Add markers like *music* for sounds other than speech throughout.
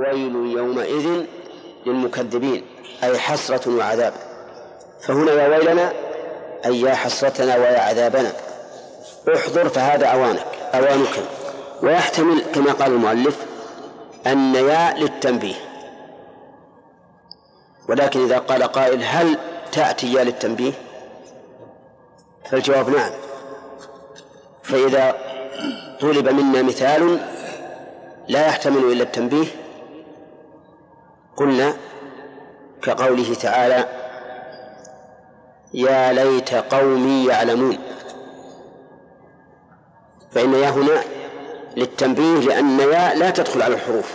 ويل يومئذ للمكذبين أي حسرة وعذاب. فهنا يا ويلنا أي يا حسرتنا ويا عذابنا. احضر فهذا أوانك أوانك. ويحتمل كما قال المؤلف أن يا للتنبيه. ولكن إذا قال قائل هل تأتي يا للتنبيه؟ فالجواب نعم. فإذا طلب منا مثال لا يحتمل إلا التنبيه قلنا كقوله تعالى يا ليت قومي يعلمون. فإن يا هنا للتنبيه لأن يا لا تدخل على الحروف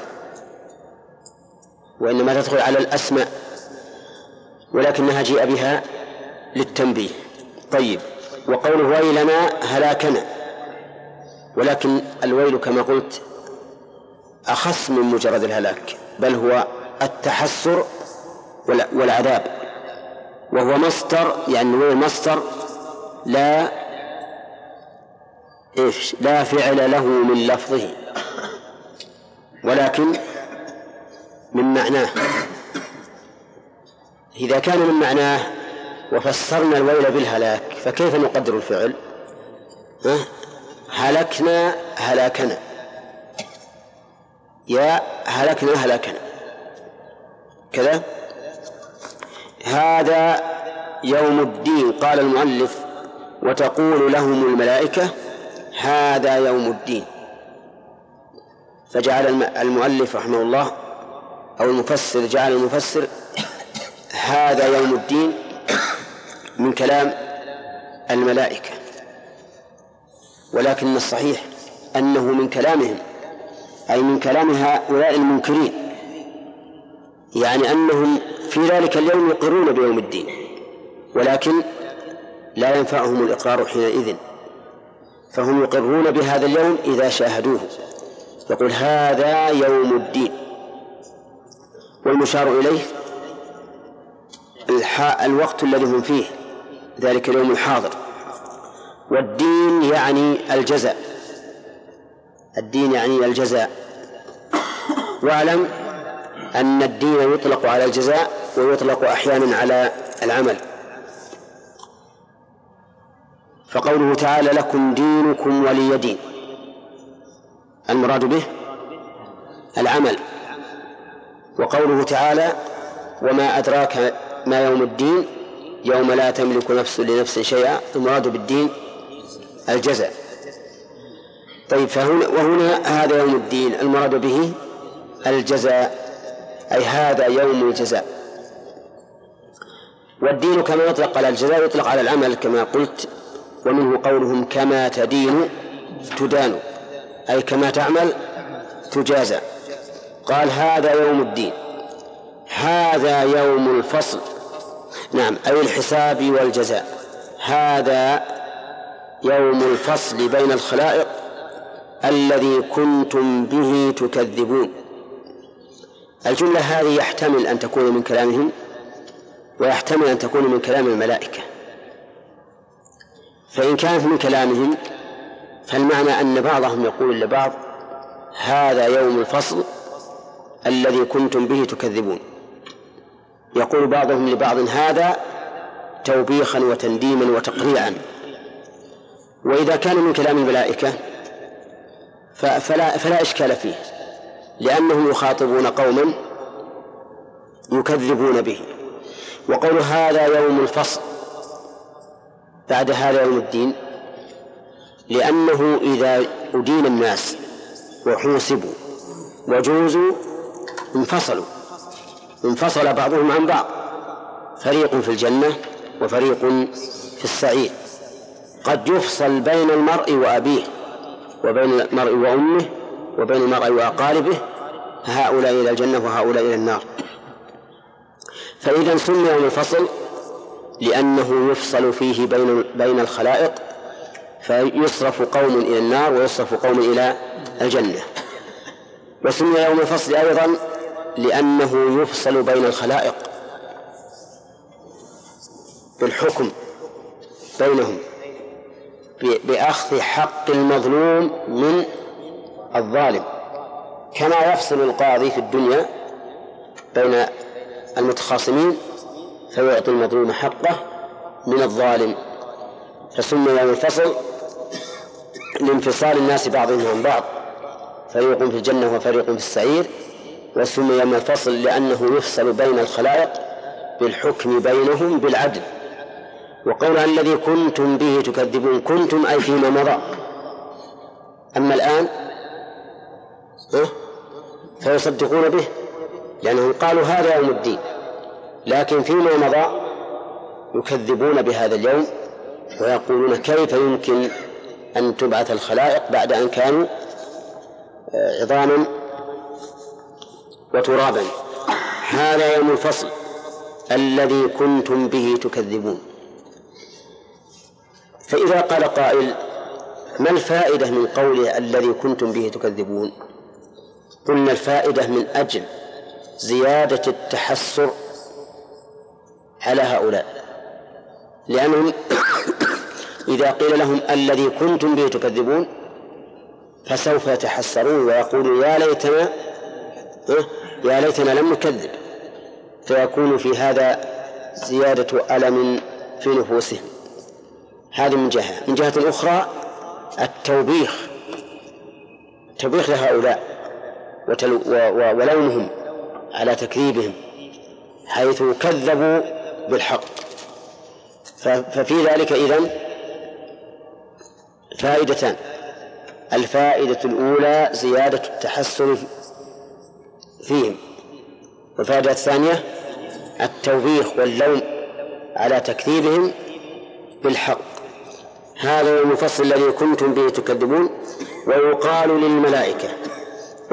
وإنما تدخل على الأسماء ولكنها جيء بها للتنبيه. طيب وقوله ويلنا هلاكنا ولكن الويل كما قلت أخص من مجرد الهلاك بل هو التحسر والعذاب. وهو مصدر يعني الويل مصدر لا إيش؟ لا فعل له من لفظه. ولكن من معناه. إذا كان من معناه وفسرنا الويل بالهلاك فكيف نقدر الفعل؟ هلكنا هلاكنا. يا هلكنا هلاكنا. كذا؟ هذا يوم الدين قال المؤلف وتقول لهم الملائكة هذا يوم الدين. فجعل المؤلف رحمه الله أو المفسر جعل المفسر هذا يوم الدين من كلام الملائكة. ولكن الصحيح أنه من كلامهم أي من كلام هؤلاء المنكرين. يعني أنهم في ذلك اليوم يقرون بيوم الدين ولكن لا ينفعهم الإقرار حينئذ فهم يقرون بهذا اليوم إذا شاهدوه يقول هذا يوم الدين. والمشار إليه الوقت الذي هم فيه ذلك اليوم الحاضر. والدين يعني الجزاء الدين يعني الجزاء. واعلم أن الدين يطلق على الجزاء ويطلق أحيانا على العمل. فقوله تعالى لكم دينكم ولي دين. المراد به العمل. وقوله تعالى وما أدراك ما يوم الدين؟ يوم لا تملك نفس لنفس شيئا. المراد بالدين الجزاء. طيب فهنا وهنا هذا يوم الدين. المراد به الجزاء. أي هذا يوم الجزاء. والدين كما يطلق على الجزاء يطلق على العمل كما قلت ومنه قولهم كما تدين تدان أي كما تعمل تجازى. قال هذا يوم الدين. هذا يوم الفصل. نعم أي الحساب والجزاء. هذا يوم الفصل بين الخلائق الذي كنتم به تكذبون. الجملة هذه يحتمل أن تكون من كلامهم ويحتمل أن تكون من كلام الملائكة. فإن كانت من كلامهم فالمعنى أن بعضهم يقول لبعض هذا يوم الفصل الذي كنتم به تكذبون. يقول بعضهم لبعض هذا توبيخا وتنديما وتقريعا. وإذا كان من كلام الملائكة فلا, فلا إشكال فيه. لأنهم يخاطبون قوما يكذبون به. وقول هذا يوم الفصل بعد هذا يوم الدين لأنه إذا أدين الناس وحوسبوا وجوزوا انفصلوا انفصل بعضهم عن بعض. فريق في الجنة وفريق في السعير. قد يفصل بين المرء وأبيه وبين المرء وأمه وبين المرء وأقاربه هؤلاء إلى الجنة وهؤلاء إلى النار. فإذا سمي يوم الفصل لأنه يفصل فيه بين بين الخلائق فيصرف قوم إلى النار ويصرف قوم إلى الجنة. وسمي يوم الفصل أيضا لأنه يفصل بين الخلائق. بالحكم بينهم بأخذ حق المظلوم من الظالم كما يفصل القاضي في الدنيا بين المتخاصمين فيعطي المظلوم حقه من الظالم فسمي يوم الفصل لانفصال الناس بعضهم عن بعض فريق في الجنة وفريق في السعير وسمي يوم الفصل لأنه يفصل بين الخلائق بالحكم بينهم بالعدل. وقول الذي كنتم به تكذبون كنتم أي فيما مضى. أما الآن فيصدقون به لأنهم قالوا هذا يوم الدين. لكن فيما مضى يكذبون بهذا اليوم ويقولون كيف يمكن أن تبعث الخلائق بعد أن كانوا آه، عظاما وترابا. هذا يوم الفصل الذي كنتم به تكذبون. فإذا قال قائل ما الفائدة من قوله الذي كنتم به تكذبون؟ قلنا الفائدة من أجل زيادة التحسر على هؤلاء. لأنهم *coughs* إذا قيل لهم الذي كنتم به تكذبون فسوف يتحسرون ويقولون يا ليتنا يا ليتنا لم نكذب. فيكون في هذا زيادة ألم في نفوسهم. هذه من جهة. من جهة أخرى التوبيخ. توبيخ لهؤلاء. ولومهم على تكذيبهم حيث كذبوا بالحق. ففي ذلك إذن فائدتان. الفائدة الأولى زيادة التحسن فيهم. والفائدة الثانية التوبيخ واللوم على تكذيبهم بالحق. هذا المفصل الذي كنتم به تكذبون ويقال للملائكة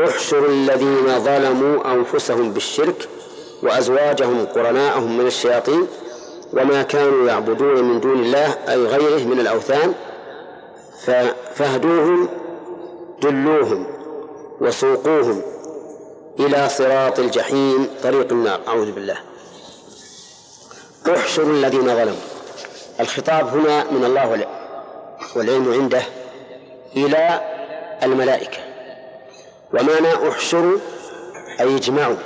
احشروا الذين ظلموا أنفسهم بالشرك وأزواجهم قرناءهم من الشياطين وما كانوا يعبدون من دون الله أي غيره من الأوثان فاهدوهم دلوهم وسوقوهم إلى صراط الجحيم طريق النار. أعوذ بالله. احشروا الذين ظلموا. الخطاب هنا من الله والعلم عنده إلى الملائكة. ومعنى أحشروا أي اجمعوا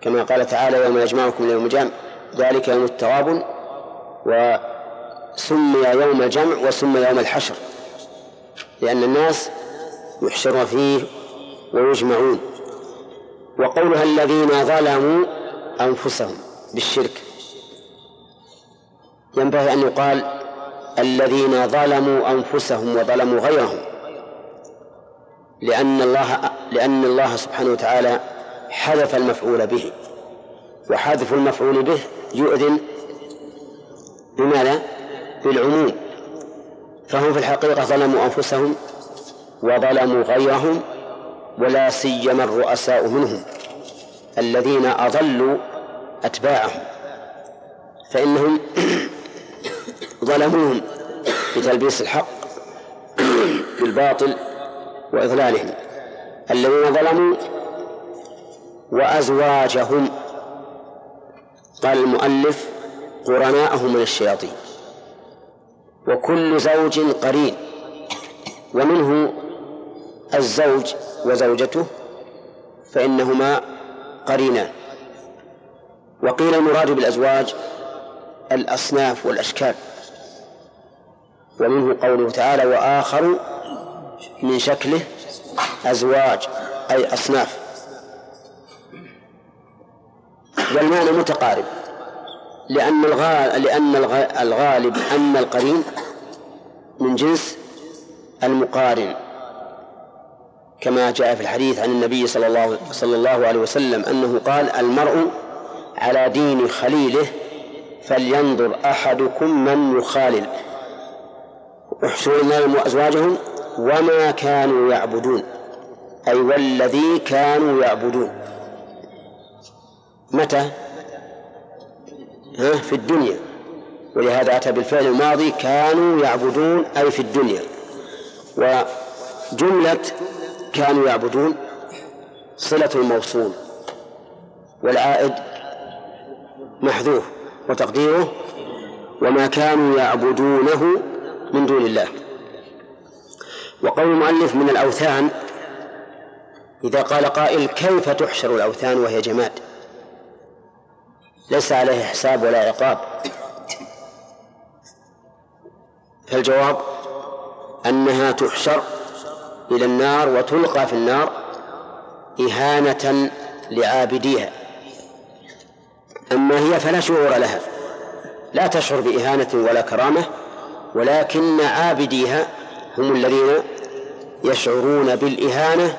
كما قال تعالى يوم يجمعكم ليوم الجمع ذلك يوم التغابن وسمي يوم الجمع وسمي يوم الحشر لأن الناس يحشرون فيه ويجمعون. وقولها الذين ظلموا أنفسهم بالشرك. ينبغي أن يقال الذين ظلموا أنفسهم وظلموا غيرهم. لأن الله لأن الله سبحانه وتعالى حذف المفعول به. وحذف المفعول به يؤذن بماذا؟ بالعموم. فهم في الحقيقة ظلموا أنفسهم وظلموا غيرهم ولا سيما الرؤساء منهم الذين أضلوا أتباعهم. فإنهم *coughs* ظلموهم بتلبيس الحق *coughs* بالباطل وإضلالهم. الذين ظلموا وأزواجهم. قال المؤلف قرناءهم من الشياطين. وكل زوج قرين. ومنه الزوج وزوجته فإنهما قرينان. وقيل المراد بالأزواج الأصناف والأشكال. ومنه قوله تعالى وآخر من شكله أزواج أي أصناف. والمعنى متقارب لأن لأن الغالب أن القرين من جنس المقارن. كما جاء في الحديث عن النبي صلى الله صلى الله عليه وسلم أنه قال المرء على دين خليله فلينظر أحدكم من يخالل. احشروا النار وأزواجهم وما كانوا يعبدون. أي والذي كانوا يعبدون. متى؟ ها في الدنيا. ولهذا أتى بالفعل الماضي كانوا يعبدون أي في الدنيا. وجملة كانوا يعبدون صلة الموصول. والعائد محذوف وتقديره وما كانوا يعبدونه من دون الله. وقول المؤلف من الأوثان إذا قال قائل كيف تحشر الأوثان وهي جماد؟ ليس عليه حساب ولا عقاب. فالجواب أنها تحشر إلى النار وتلقى في النار إهانة لعابديها. أما هي فلا شعور لها لا تشعر بإهانة ولا كرامة ولكن عابديها هم الذين يشعرون بالإهانة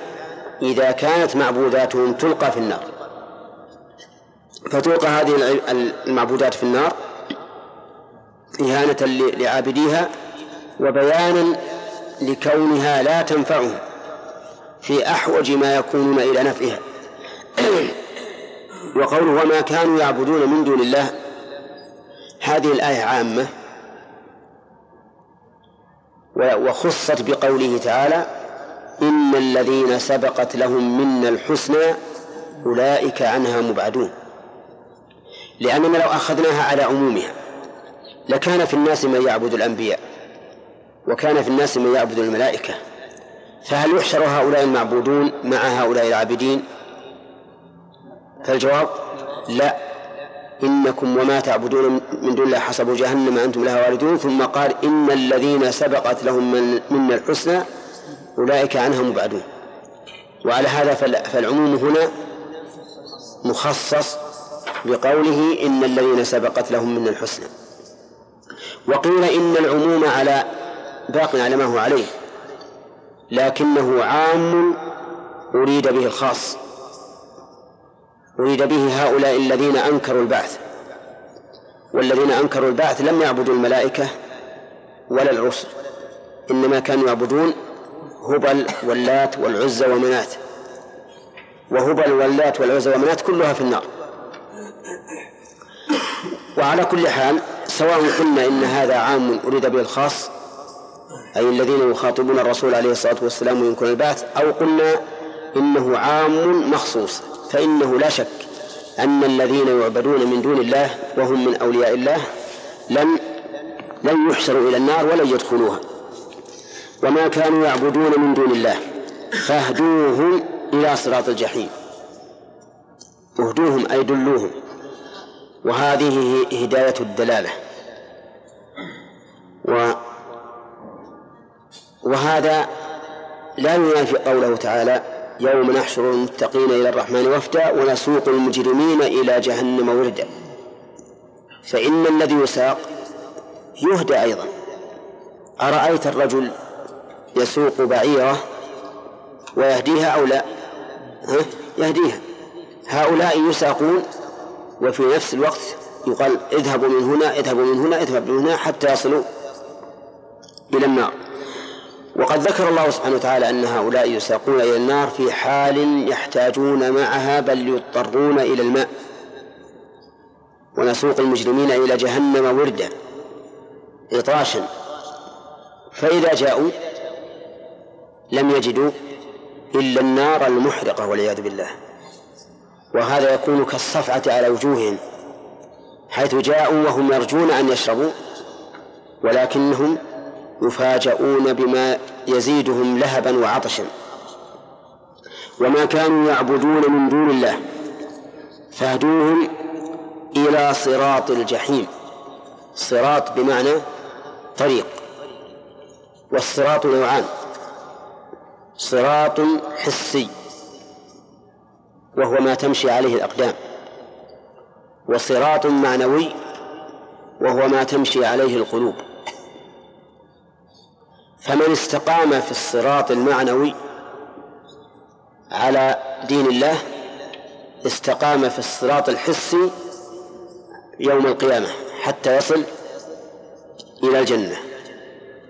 إذا كانت معبوداتهم تلقى في النار. فتلقى هذه المعبودات في النار إهانة لعابديها وبيانا لكونها لا تنفعهم في أحوج ما يكونون إلى نفعها. وقوله وما كانوا يعبدون من دون الله هذه الآية عامة. وخصت بقوله تعالى إن الذين سبقت لهم منا الحسنى أولئك عنها مبعدون. لأننا لو أخذناها على عمومها لكان في الناس من يعبد الأنبياء وكان في الناس من يعبد الملائكة. فهل يحشر هؤلاء المعبودون مع هؤلاء العابدين؟ فالجواب لا. إنكم وما تعبدون من دون الله حسب جهنم أنتم لها واردون. ثم قال إن الذين سبقت لهم من منا الحسنى أولئك عنها مبعدون وعلى هذا فالعموم هنا مخصص بقوله إن الذين سبقت لهم من الحسنى. وقيل إن العموم على باق على ما هو عليه لكنه عام أريد به الخاص. أريد به هؤلاء الذين أنكروا البعث. والذين أنكروا البعث لم يعبدوا الملائكة ولا الرسل. إنما كانوا يعبدون هبل واللات والعزى ومنات. وهبل واللات والعزى ومنات كلها في النار. وعلى كل حال سواء قلنا إن هذا عام أريد به الخاص أي الذين يخاطبون الرسول عليه الصلاة والسلام وينكرون البعث أو قلنا إنه عام مخصوص. فإنه لا شك أن الذين يعبدون من دون الله وهم من أولياء الله لن لن يحشروا إلى النار ولن يدخلوها. وما كانوا يعبدون من دون الله فاهدوهم إلى صراط الجحيم. اهدوهم أي دلوهم. وهذه هداية الدلالة. و وهذا لا ينافي قوله تعالى يوم نحشر المتقين إلى الرحمن وفدا ونسوق المجرمين إلى جهنم وردا. فإن الذي يساق يهدى أيضا. أرأيت الرجل يسوق بعيرة ويهديها أو لا؟ ها؟ يهديها. هؤلاء يساقون وفي نفس الوقت يقال اذهبوا من هنا اذهبوا من هنا اذهبوا من هنا حتى يصلوا إلى النار. وقد ذكر الله سبحانه وتعالى أن هؤلاء يساقون إلى النار في حال يحتاجون معها بل يضطرون إلى الماء. ونسوق المجرمين إلى جهنم وردا عطاشا. فإذا جاءوا لم يجدوا إلا النار المحرقة والعياذ بالله. وهذا يكون كالصفعة على وجوههم حيث جاءوا وهم يرجون أن يشربوا ولكنهم يفاجؤون بما يزيدهم لهبا وعطشا. وما كانوا يعبدون من دون الله فاهدوهم إلى صراط الجحيم. صراط بمعنى طريق والصراط نوعان صراط حسي وهو ما تمشي عليه الأقدام وصراط معنوي وهو ما تمشي عليه القلوب. فمن استقام في الصراط المعنوي على دين الله استقام في الصراط الحسي يوم القيامة حتى يصل إلى الجنة.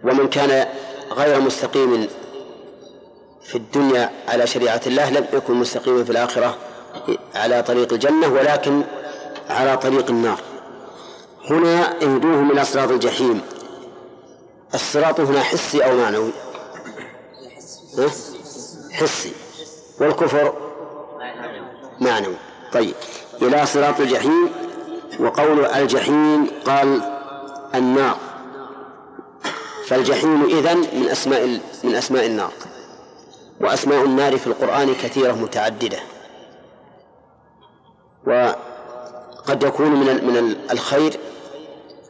ومن كان غير مستقيم في الدنيا على شريعة الله لم يكن مستقيما في الآخرة على طريق الجنة ولكن على طريق النار. هنا اهدوهم إلى صراط الجحيم. الصراط هنا حسي أو معنوي؟ حسي. والكفر معنوي. طيب. إلى صراط الجحيم. وقول الجحيم قال النار. فالجحيم إذن من أسماء من أسماء النار. وأسماء النار في القرآن كثيرة متعددة. وقد يكون من من الخير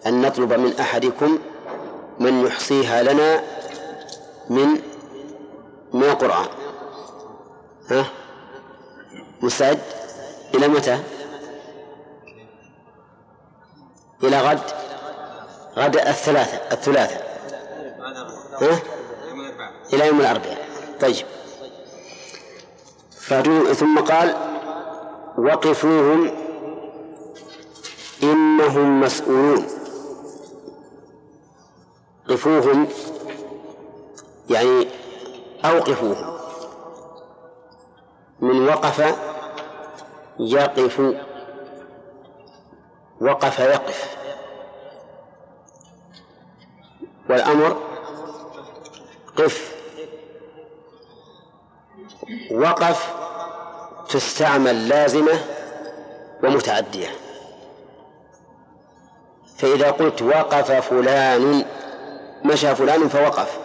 أن نطلب من أحدكم من يحصيها لنا من من القرآن. ها؟ مستعد؟ إلى متى؟ إلى غد؟ غد الثلاثة الثلاثة. ها؟ إلى يوم الأربعاء طيب. ثم قال وقفوهم إنهم مسؤولون. قفوهم يعني أوقفوهم. من وقف يقف وقف يقف. والأمر قف. وقف تستعمل لازمة ومتعدية. فإذا قلت وقف فلان مشى فلان فوقف.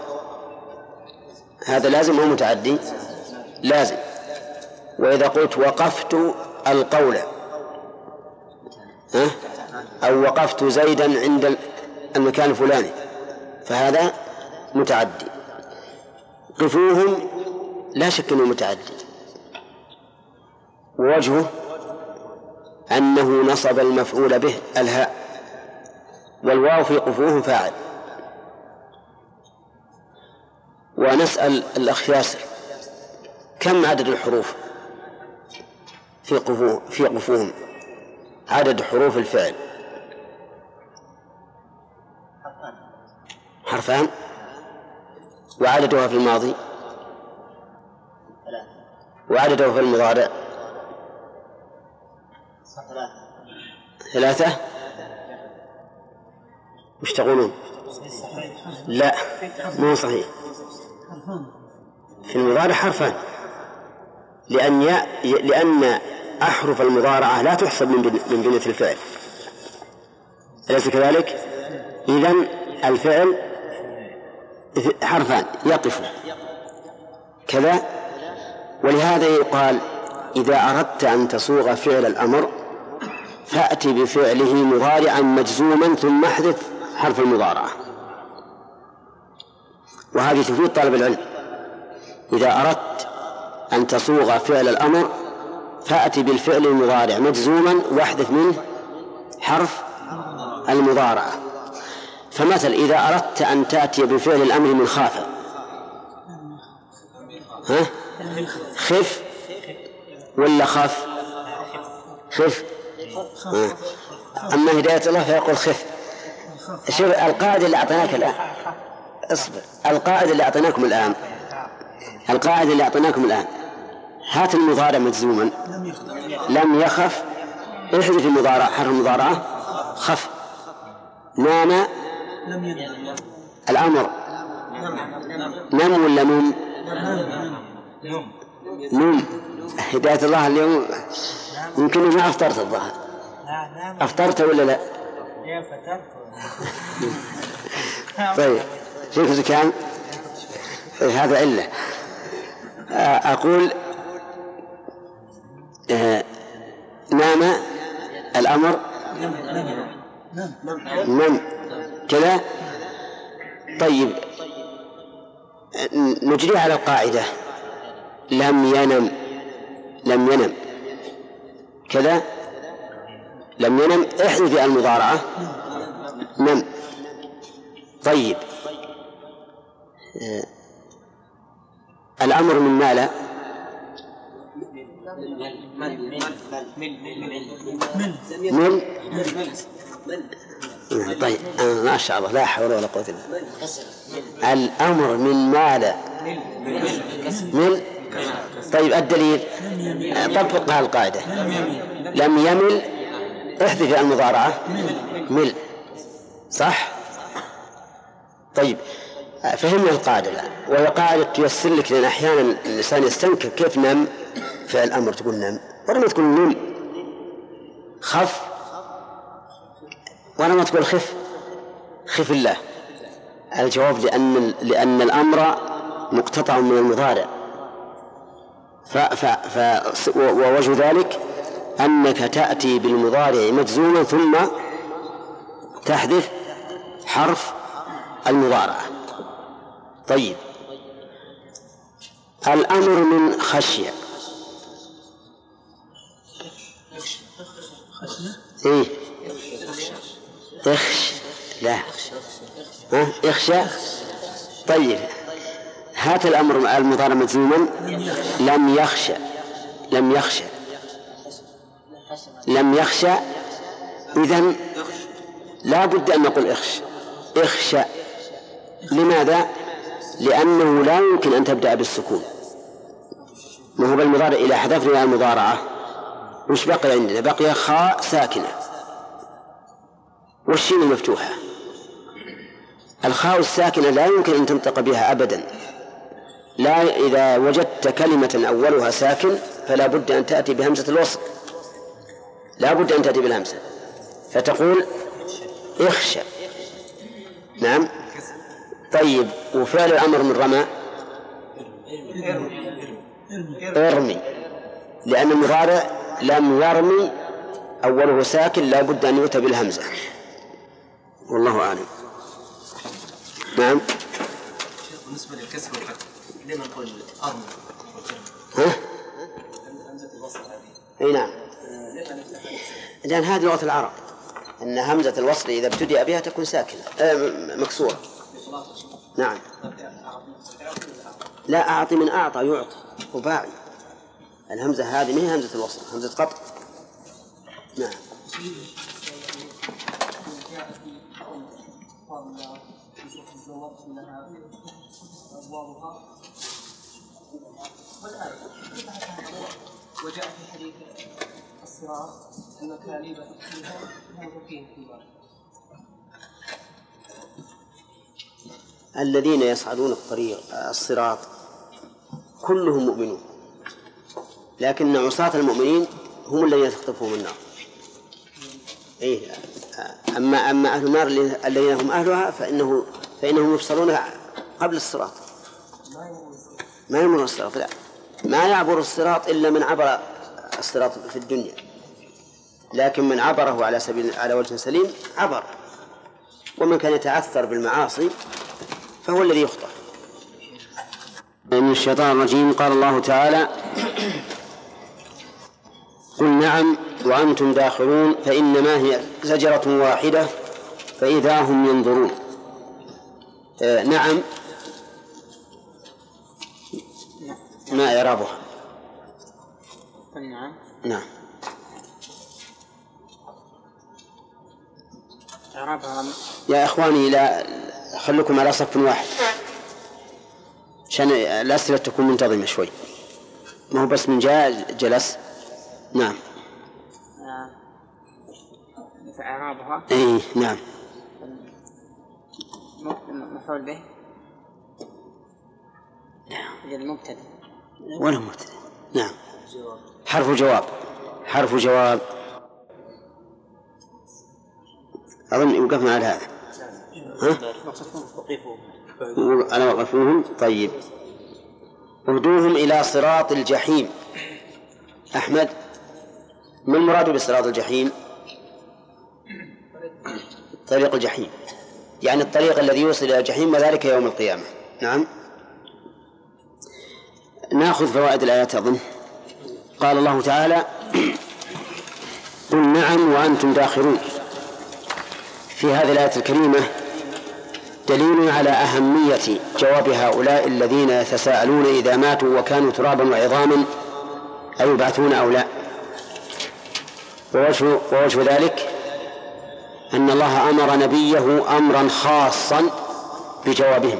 هذا لازم؟ أو متعدي؟ لازم. وإذا قلت وقفت القول. ها؟ أو وقفت زيدا عند المكان الفلاني. فهذا متعدي. قفوهم لا شك أنه متعدي. ووجهه أنه نصب المفعول به الهاء. والواو في قفوهم فاعل. ونسأل الأخ ياسر كم عدد الحروف في قفوه في قفوهم؟ عدد حروف الفعل. حرفان. وعددها في الماضي. وعدده في المضارع. ثلاثة. وش تقولون؟ لا مو صحيح. في المضارع حرفان. لأن ي... لأن أحرف المضارعة لا تحسب من من بنية الفعل. أليس كذلك؟ إذا الفعل حرفان يقف. كذا؟ ولهذا يقال إذا أردت أن تصوغ فعل الأمر فأتي بفعله مضارعا مجزوما ثم احذف حرف المضارعة. وهذه تفيد طالب العلم. إذا أردت أن تصوغ فعل الأمر فأتي بالفعل المضارع. مجزوما واحذف منه حرف المضارعة. فمثل إذا أردت أن تأتي بفعل الأمر من خاف. ها؟ خف ولا خف. خف أما هداية الله فيقول خف. شوف القاعدة اللي أعطيناك الآن. اصبر القاعدة اللي أعطيناكم الآن القاعدة اللي أعطيناكم الآن هات المضارع مجزوما. لم يخف. احذف المضارع حرف المضارعة. خف. نام. الأمر. نم ولا نوم؟ نوم. هداية الله اليوم. يمكن ما أفطرت الظهر أفطرت ولا لا؟ طيب. شوف كان هذا علة أقول آه، نام الأمر نم كذا. طيب نجري على القاعدة. لم ينم لم ينم. كذا. لم ينم احذف المضارعة. نم. طيب. آه، الأمر من مال من؟ طيب آه، ما شاء الله لا حول ولا قوة إلا الأمر من مال من؟ طيب الدليل. طبق هذه القاعدة. لم يمل؟ احذف المضارعة. مل. صح؟ طيب فهمنا القاعدة الآن. وهي قاعدة تيسر لك لأن أحيانا الإنسان يستنكر كيف نم. فعل أمر تقول نم. ولما تقول نم. خف. ولما تقول خف. خف الله. الجواب لأن لأن الأمر مقتطع من المضارع. ف ف ف ووجه ذلك أنك تأتي بالمضارع مجزوما ثم تحذف حرف المضارعة طيب. الأمر من خشية. إيه؟ اخش لا. ها؟ إخشى. طيب. هات الأمر المضارع مجزوما لم يخشى لم يخشى لم يخشى إذن لا بد أن نقول إخش. إخشى. لماذا؟ لأنه لا يمكن أن تبدأ بالسكون. ما هو بالمضارع إذا حذفنا المضارعة؟ وش بقي عندنا؟ بقي خاء ساكنة. والشين مفتوحة الخاء الساكنة لا يمكن أن تنطق بها أبدا. لا إذا وجدت كلمة أولها ساكن فلا بد أن تأتي بهمزة الوصل. لا بد أن تأتي بالهمزة. فتقول إخشى. نعم؟ طيب وفعل الأمر من رمى؟ ارمي. لأن المضارع لم يرمي أوله ساكن لا بد أن يؤتى بالهمزة. والله أعلم. نعم. بالنسبة للكسر والفتح لما نقول أرمي؟ ها؟ همزة الوصل هذه أي نعم. لأن هذه لغة العرب. أن همزة الوصل إذا ابتدأ بها تكون ساكنة. آه مكسورة. نعم. لا أعطي من أعطى يعطي رباعي الهمزة هذه ما هي همزة الوصل همزة قطع. نعم. وجاء في حديث الصراط أن كاليب في الذين يصعدون الطريق الصراط. كلهم مؤمنون. لكن عصاة المؤمنين هم الذين تخطفهم النار. إيه أما أما أهل النار الذين هم أهلها فإنه فإنهم يبصرون قبل الصراط. ما يمر الصراط لا. ما يعبر الصراط إلا من عبر الصراط في الدنيا. لكن من عبره على سبيل على وجه سليم عبر. ومن كان يتعثر بالمعاصي فهو الذي يخطئ. من الشيطان الرجيم. قال الله تعالى قل نعم وأنتم داخلون فإنما هي زجرة واحدة فإذا هم ينظرون. آه نعم. ما إعرابها؟ نعم. نعم. إعرابها. يا إخواني لا خلكم على صف واحد. عشان الأسئلة تكون منتظمة شوي. ما هو بس من جاء جلس. نعم. إعرابها إيه نعم. مفعول به. نعم. المبتدأ ولا مبتدأ نعم. حرف جواب. حرف جواب. أظن وقفنا على هذا؟ أنا وقفوهم. طيب. اهدوهم إلى صراط الجحيم. أحمد ما المراد بصراط الجحيم؟ طريق الجحيم. يعني الطريق الذي يوصل إلى الجحيم وذلك يوم القيامة. نعم. نأخذ فوائد الآيات أظن. قال الله تعالى قل نعم وأنتم داخلون في هذه الآية الكريمة دليل على أهمية جواب هؤلاء الذين يتساءلون إذا ماتوا وكانوا ترابا وعظاما أيبعثون أو لا؟ ووجه, ووجه ذلك أن الله أمر نبيه أمرا خاصا بجوابهم.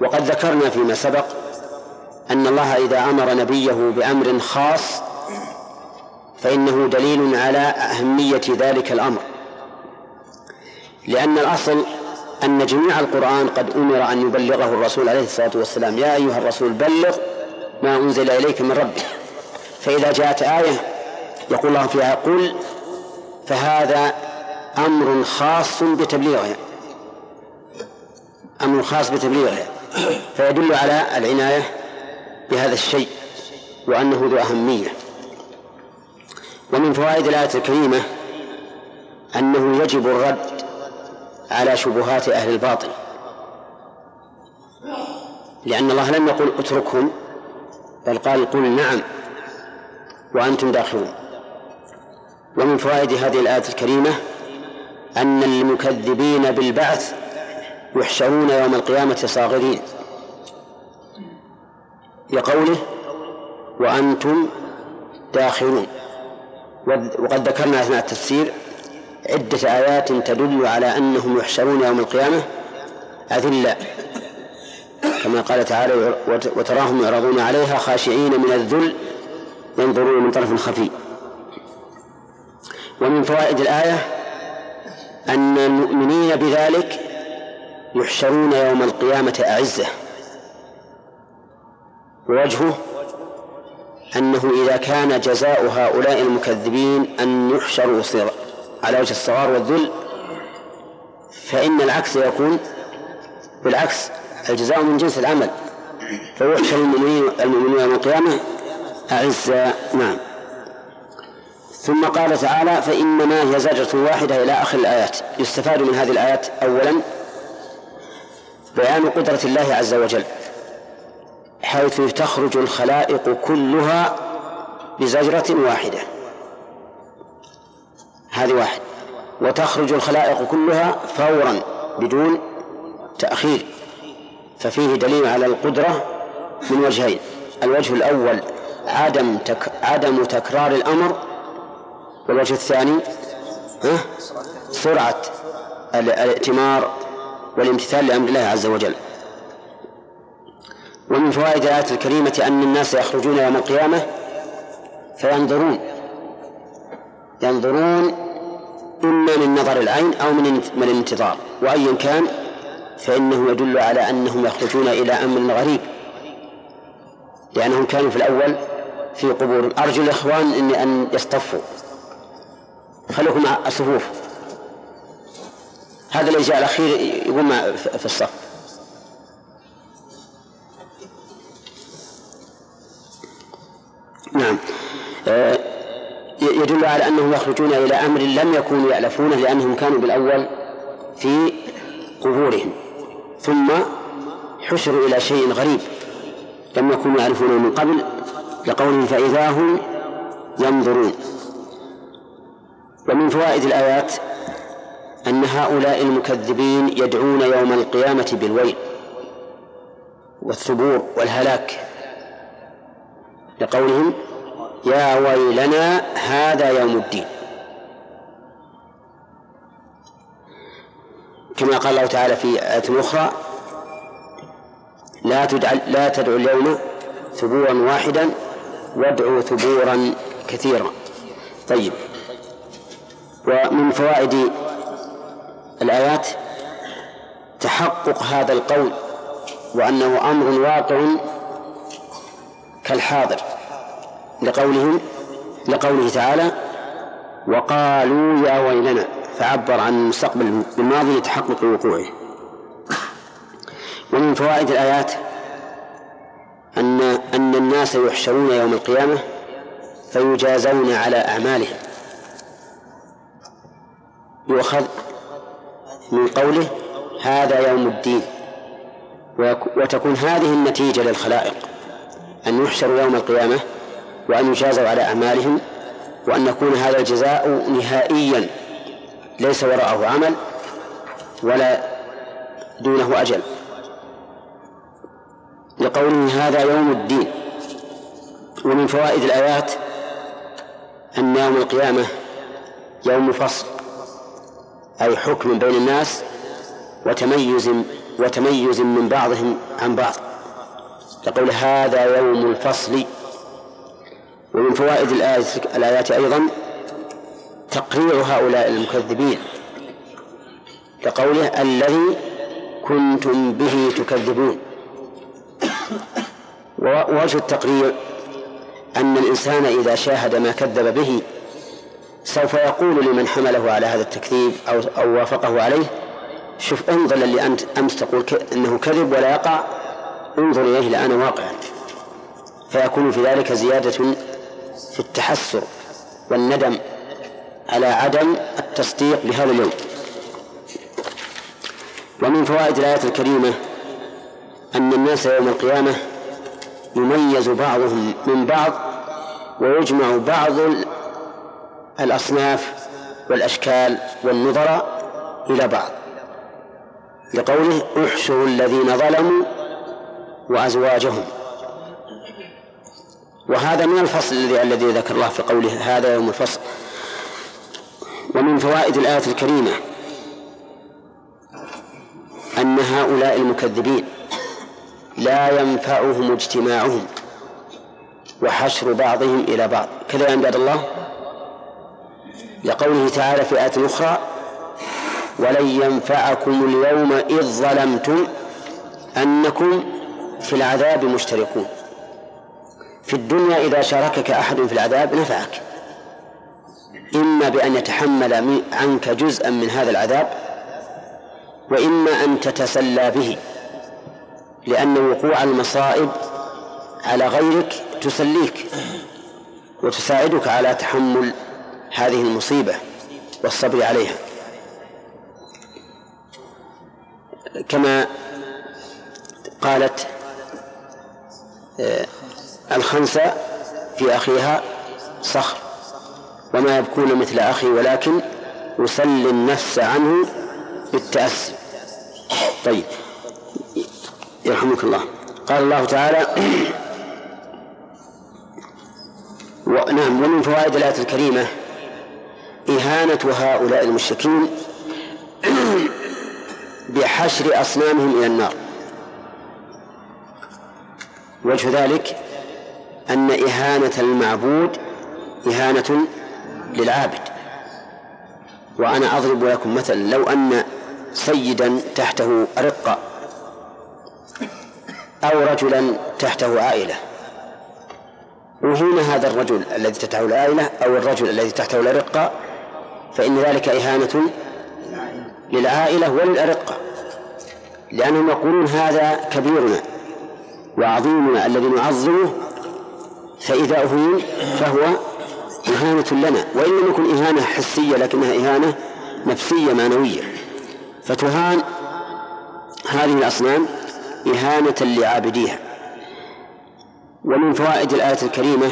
وقد ذكرنا فيما سبق أن الله إذا أمر نبيه بأمر خاص فإنه دليل على أهمية ذلك الأمر. لأن الأصل أن جميع القرآن قد أمر أن يبلغه الرسول عليه الصلاة والسلام. يا أيها الرسول بلغ ما أنزل إليك من ربك. فإذا جاءت آية يقول الله فيها قل فهذا أمر خاص بتبليغها أمر خاص بتبليغها فيدل على العناية بهذا الشيء وأنه ذو أهمية. ومن فوائد الآية الكريمة أنه يجب الرد على شبهات أهل الباطل. لأن الله لم يقل اتركهم بل قال قل نعم وأنتم داخلون. ومن فوائد هذه الآية الكريمة أن المكذبين بالبعث يحشرون يوم القيامة صاغرين. لقوله وأنتم داخلون. وقد ذكرنا أثناء التفسير عدة آيات تدل على أنهم يحشرون يوم القيامة؟ أذلاء كما قال تعالى وتراهم يعرضون عليها خاشعين من الذل ينظرون من طرف خفي. ومن فوائد الآية أن المؤمنين بذلك يحشرون يوم القيامة أعزة. ووجهه أنه إذا كان جزاء هؤلاء المكذبين أن يحشروا على وجه الصغار والذل فإن العكس يكون بالعكس الجزاء من جنس العمل فيحشر المؤمنين المؤمنون يوم القيامة أعزاء نعم. ثم قال تعالى فإنما هي زجرة واحدة إلى آخر الآيات. يستفاد من هذه الآيات أولا بيان قدرة الله عز وجل حيث تخرج الخلائق كلها بزجرة واحدة. هذه واحد. وتخرج الخلائق كلها فورا بدون تأخير. ففيه دليل على القدرة من وجهين. الوجه الأول عدم تك عدم تكرار الأمر. والوجه الثاني ها؟ سرعة الائتمار والامتثال لأمر الله عز وجل. ومن فوائد الآية الكريمة أن الناس يخرجون يوم القيامة فينظرون ينظرون إما من نظر العين أو من الانتظار. وأيا كان فإنه يدل على أنهم يخرجون إلى أمر غريب. لأنهم كانوا في الأول في قبور. أرجو الإخوان إن أن يصطفوا. خلوكم الصفوف. هذا اللي جاء الأخير يقوم في الصف. نعم. آه، يدل على أنهم يخرجون إلى أمر لم يكونوا يألفونه لأنهم كانوا بالأول في قبورهم. ثم حشروا إلى شيء غريب لم يكونوا يعرفونه من قبل لقولهم فإذا هم ينظرون. ومن فوائد الآيات أن هؤلاء المكذبين يدعون يوم القيامة بالويل والثبور والهلاك لقولهم يا ويلنا هذا يوم الدين. كما قال الله تعالى في آية أخرى لا تدع لا تدعوا اليوم ثبورا واحدا وادعوا ثبورا كثيرا. طيب. ومن فوائد الآيات تحقق هذا القول وأنه أمر واقع كالحاضر. لقولهم لقوله تعالى وقالوا يا ويلنا فعبر عن المستقبل بالماضي لتحقق وقوعه. ومن فوائد الآيات أن أن الناس يحشرون يوم القيامة فيجازون على أعمالهم. يؤخذ من قوله هذا يوم الدين. وتكون هذه النتيجة للخلائق. أن يحشروا يوم القيامة وأن يجازوا على أعمالهم وأن يكون هذا الجزاء نهائيا ليس وراءه عمل ولا دونه أجل. لقوله هذا يوم الدين ومن فوائد الآيات أن يوم القيامة يوم فصل أي حكم بين الناس وتميز وتميز من بعضهم عن بعض. يقول هذا يوم الفصل ومن فوائد الآيات أيضا تقرير هؤلاء المكذبين كقوله الذي كنتم به تكذبون. ووجه التقرير أن الإنسان إذا شاهد ما كذب به سوف يقول لمن حمله على هذا التكذيب أو أو وافقه عليه شوف انظر للي أنت أمس تقول إنه كذب ولا يقع انظر إليه الان واقعا. فيكون في ذلك زيادة في التحسر والندم على عدم التصديق بهذا اليوم. ومن فوائد الآية الكريمة أن الناس يوم القيامة يميز بعضهم من بعض ويجمع بعض الأصناف والأشكال والنظراء إلى بعض. لقوله أحشروا الذين ظلموا وأزواجهم. وهذا من الفصل الذي الذي ذكر الله في قوله هذا يوم الفصل. ومن فوائد الآية الكريمة أن هؤلاء المكذبين لا ينفعهم اجتماعهم وحشر بعضهم إلى بعض. كذا عند الله. لقوله تعالى في آية أخرى ولن ينفعكم اليوم إذ ظلمتم أنكم في العذاب مشتركون. في الدنيا إذا شاركك أحد في العذاب نفعك. إما بأن يتحمل عنك جزءا من هذا العذاب وإما أن تتسلى به لأن وقوع المصائب على غيرك تسليك وتساعدك على تحمل هذه المصيبة والصبر عليها. كما قالت الخنسة في أخيها صخر وما يبكون مثل أخي ولكن يسلي النفس عنه بالتأسي طيب. يرحمك الله. قال الله تعالى *clears throat* نعم. ومن فوائد الآية الكريمة إهانة هؤلاء المشركين *clears throat* بحشر أصنامهم إلى النار. وجه ذلك أن إهانة المعبود إهانة للعابد. وأنا أضرب لكم مثلا لو أن سيدا تحته رقة أو رجلا تحته عائلة. أهين هذا الرجل الذي تحته العائلة أو الرجل الذي تحته الأرقة فإن ذلك إهانة للعائلة وللأرقة لأنهم يقولون هذا كبيرنا وعظيمنا الذي نعظمه فإذا أهين فهو إهانة لنا وإن لم يكن إهانة حسية لكنها إهانة نفسية معنوية. فتهان هذه الأصنام إهانة لعابديها. ومن فوائد الآية الكريمة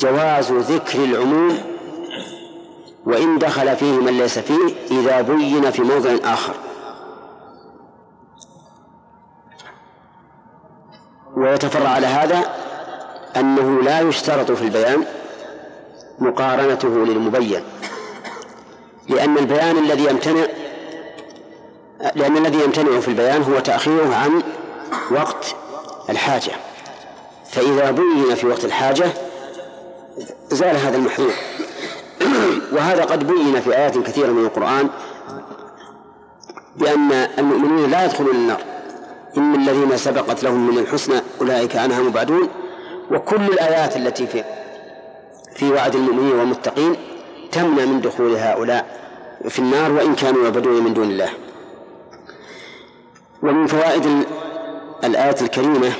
جواز ذكر العموم وإن دخل فيه من ليس فيه إذا بين في موضع آخر. ويتفرع على هذا أنه لا يشترط في البيان مقارنته للمبين لأن البيان الذي يمتنع لأن الذي يمتنع في البيان هو تأخيره عن وقت الحاجة. فإذا بين في وقت الحاجة زال هذا المحذور. وهذا قد بين في آيات كثيرة من القرآن بأن المؤمنين لا يدخلون النار. إن الذين سبقت لهم من الحسنى أولئك عنها مبعدون. وكل الآيات التي في في وعد المؤمنين والمتقين تمنع من دخول هؤلاء في النار وإن كانوا يعبدون من دون الله. ومن فوائد الآية الكريمة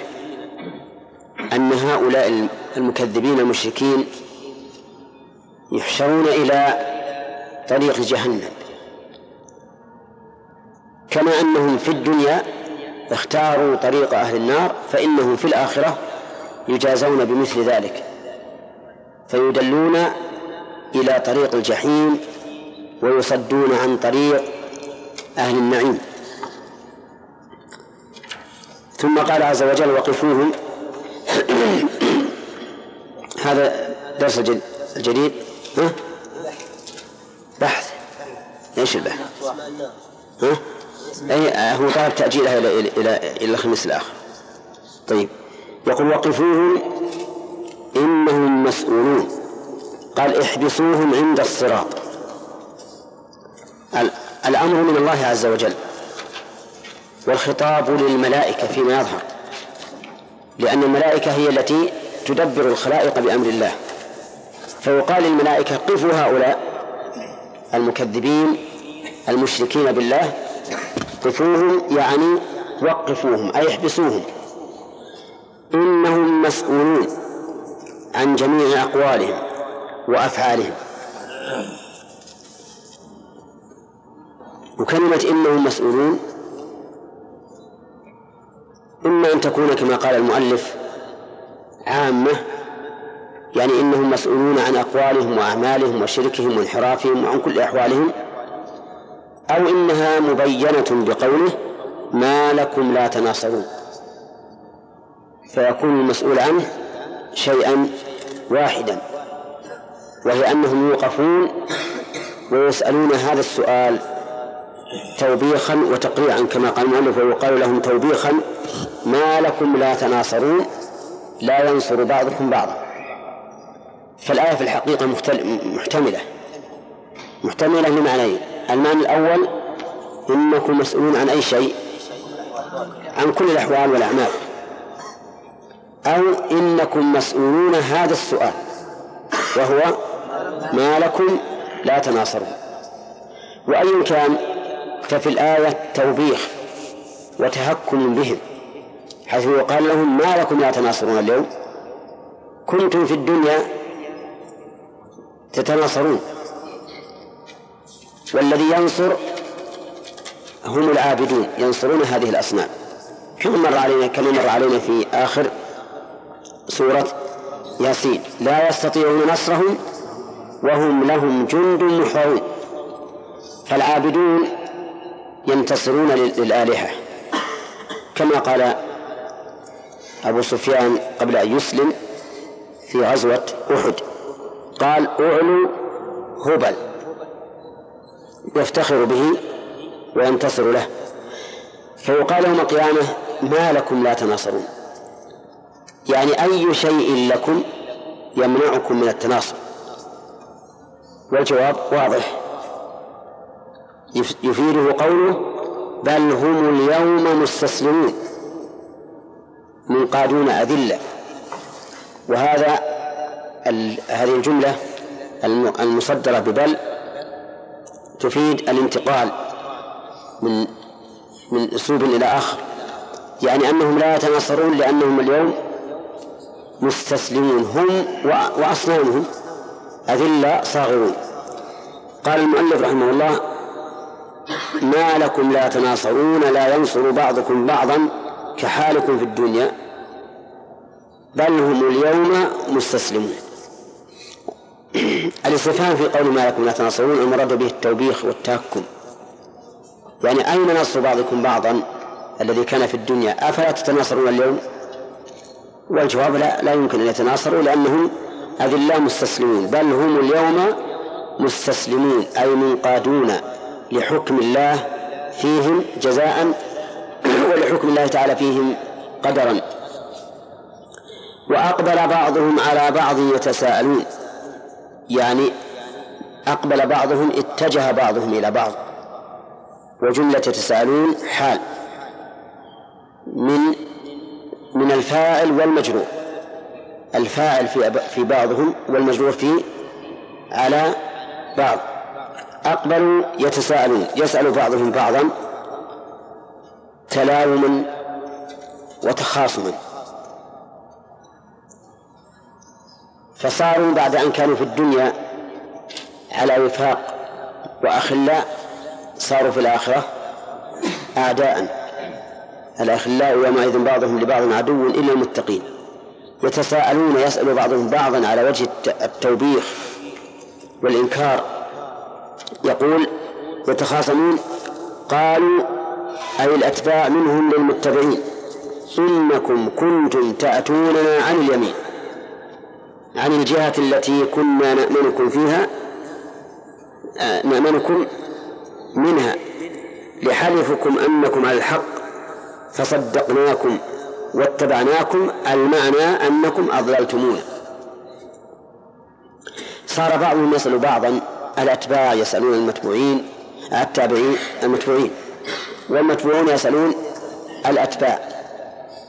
أن هؤلاء المكذبين المشركين يحشرون إلى طريق جهنم. كما أنهم في الدنيا اختاروا طريق أهل النار فإنهم في الآخرة يجازون بمثل ذلك. فيدلون إلى طريق الجحيم ويصدون عن طريق أهل النعيم. ثم قال عز وجل وقفوهم. *coughs* هذا درس الجديد ها؟ بحث. إيش البحث؟ ها؟ أي هو طلب تأجيلها إلى إلى, إلى الخميس الآخر. طيب. يقول وقفوهم إنهم مسؤولون. قال احبسوهم عند الصراط. الأمر من الله عز وجل. والخطاب للملائكة فيما يظهر. لأن الملائكة هي التي تدبر الخلائق بأمر الله. فيقال للملائكة قفوا هؤلاء المكذبين المشركين بالله. قفوهم يعني وقفوهم أي احبسوهم. إنهم مسؤولون عن جميع أقوالهم وأفعالهم. وكلمة إنهم مسؤولون إما أن تكون كما قال المؤلف عامة يعني إنهم مسؤولون عن أقوالهم وأعمالهم وشركهم وانحرافهم وعن كل أحوالهم أو إنها مبينة بقوله ما لكم لا تناصرون. فيكون المسؤول عنه شيئا واحدا وهي أنهم يوقفون ويسألون هذا السؤال توبيخا وتقريعا كما قال المؤلف ويقال لهم توبيخا ما لكم لا تناصرون لا ينصر بعضكم بعضا. فالآية في الحقيقة محتملة. محتملة لمعنيين المعنى الأول إنكم مسؤولون عن أي شيء عن كل الأحوال والأعمال. أو إنكم مسؤولون هذا السؤال وهو ما لكم لا تناصرون. وأي كان ففي الآية توبيخ وتهكم بهم حيث يقال لهم ما لكم لا تناصرون اليوم. كنتم في الدنيا تتناصرون. والذي ينصر هم العابدون ينصرون هذه الأصنام. كما مر علينا كما مر علينا في آخر سورة ياسين. لا يستطيعون نصرهم وهم لهم جند محضرون فالعابدون ينتصرون للآلهة. كما قال أبو سفيان قبل أن يسلم في غزوة أحد. قال أعلو هبل. يفتخر به وينتصر له. فيقال يوم القيامة ما لكم لا تناصرون. يعني أي شيء لكم يمنعكم من التناصر والجواب واضح. يفيده قوله بل هم اليوم مستسلمون منقادون أذلة. وهذا هذه الجملة المصدرة ببل تفيد الانتقال من من أسلوب إلى آخر. يعني أنهم لا يتناصرون لأنهم اليوم مستسلمون هم وأصنامهم أذلة صاغرون. قال المؤلف رحمه الله ما لكم لا تناصرون لا ينصر بعضكم بعضا كحالكم في الدنيا بل هم اليوم مستسلمون. *clears throat* الاستفهام في قول ما لكم لا تناصرون المراد به التوبيخ والتهكم. يعني أين نصر بعضكم بعضا الذي كان في الدنيا؟ أفلا تتناصرون اليوم؟ والجواب لا لا يمكن أن يتناصروا لأنهم أذلاء مستسلمون بل هم اليوم مستسلمون أي منقادون لحكم الله فيهم جزاء *clears throat* ولحكم الله تعالى فيهم قدرا. وأقبل بعضهم على بعض يتساءلون يعني أقبل بعضهم اتجه بعضهم إلى بعض وجملة يتساءلون حال من من الفاعل والمجرور. الفاعل في في بعضهم والمجرور في على بعض. أقبلوا يتساءلون يسأل بعضهم بعضا تلاوما وتخاصما. فصاروا بعد أن كانوا في الدنيا على وفاق وأخلاء صاروا في الآخرة أعداء. الأخلاء يومئذ بعضهم لبعض عدو إلا المتقين. يتساءلون يسأل بعضهم بعضا على وجه التوبيخ والإنكار. يقول يتخاصمون قالوا أي الأتباع منهم للمتبعين. إنكم كنتم تأتوننا عن اليمين. عن الجهة التي كنا نأمنكم فيها آه، نأمنكم منها. لحلفكم أنكم على الحق. فصدقناكم واتبعناكم المعنى أنكم أضللتمونا. صار بعضهم يسأل بعضا الأتباع يسألون المتبوعين التابعين المتبوعين والمتبوعون يسألون الأتباع.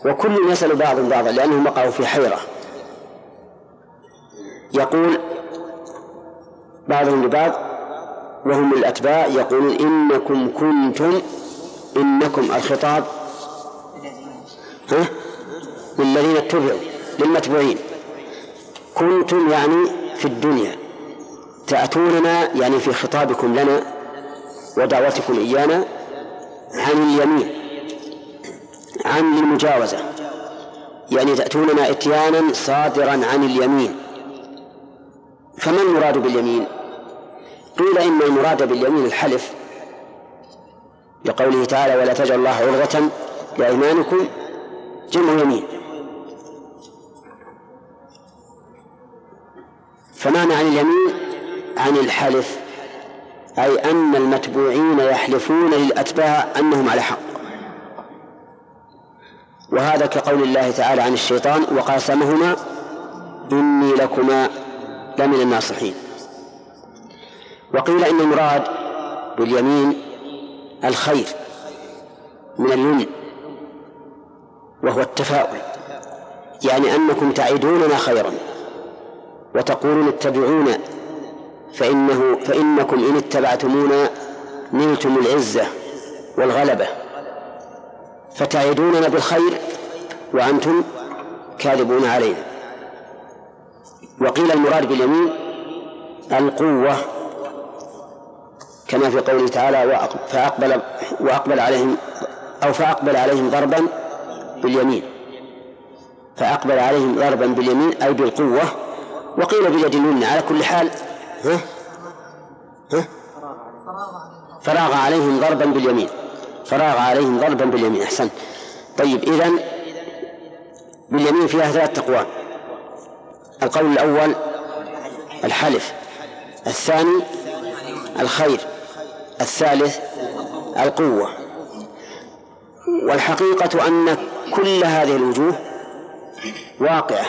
وكل يسأل بعض بعضا لأنهم وقعوا في حيرة. يقول بعضهم لبعض وهم الأتباع يقولون إنكم كنتم إنكم الخطاب. ها؟ للذين اتبعوا للمتبوعين. كنتم يعني في الدنيا تأتوننا يعني في خطابكم لنا ودعوتكم إيانا عن اليمين عن المجاوزة. يعني تأتوننا إتيانا صادرا عن اليمين. فما المراد باليمين؟ قيل إن المراد باليمين الحلف. لقوله تعالى ولا تجعل الله عرضة لأيمانكم جمع يمين. فمعنى عن اليمين؟ عن الحلف. أي أن المتبوعين يحلفون للأتباع أنهم على حق. وهذا كقول الله تعالى عن الشيطان وقاسمهما إني لكما لمن الناصحين. وقيل إن المراد باليمين الخير من اليمن. وهو التفاؤل. يعني أنكم تعدوننا خيرا وتقولون اتبعونا فإنه فإنكم إن اتبعتمونا نلتم العزة والغلبة. فتعدوننا بالخير وأنتم كاذبون علينا. وقيل المراد باليمين القوة كما في قوله تعالى فأقبل وأقبل عليهم أو فأقبل عليهم ضربا باليمين. فأقبل عليهم ضربا باليمين أي بالقوة وقيل باليد اليمنى على كل حال. ها؟ ها؟ فراغ عليهم ضربا باليمين. فراغ عليهم ضربا باليمين. أحسن. طيب إذن باليمين فيها ثلاث أقوال القول الأول الحلف الثاني الخير الثالث القوة. والحقيقة أن كل هذه الوجوه واقعة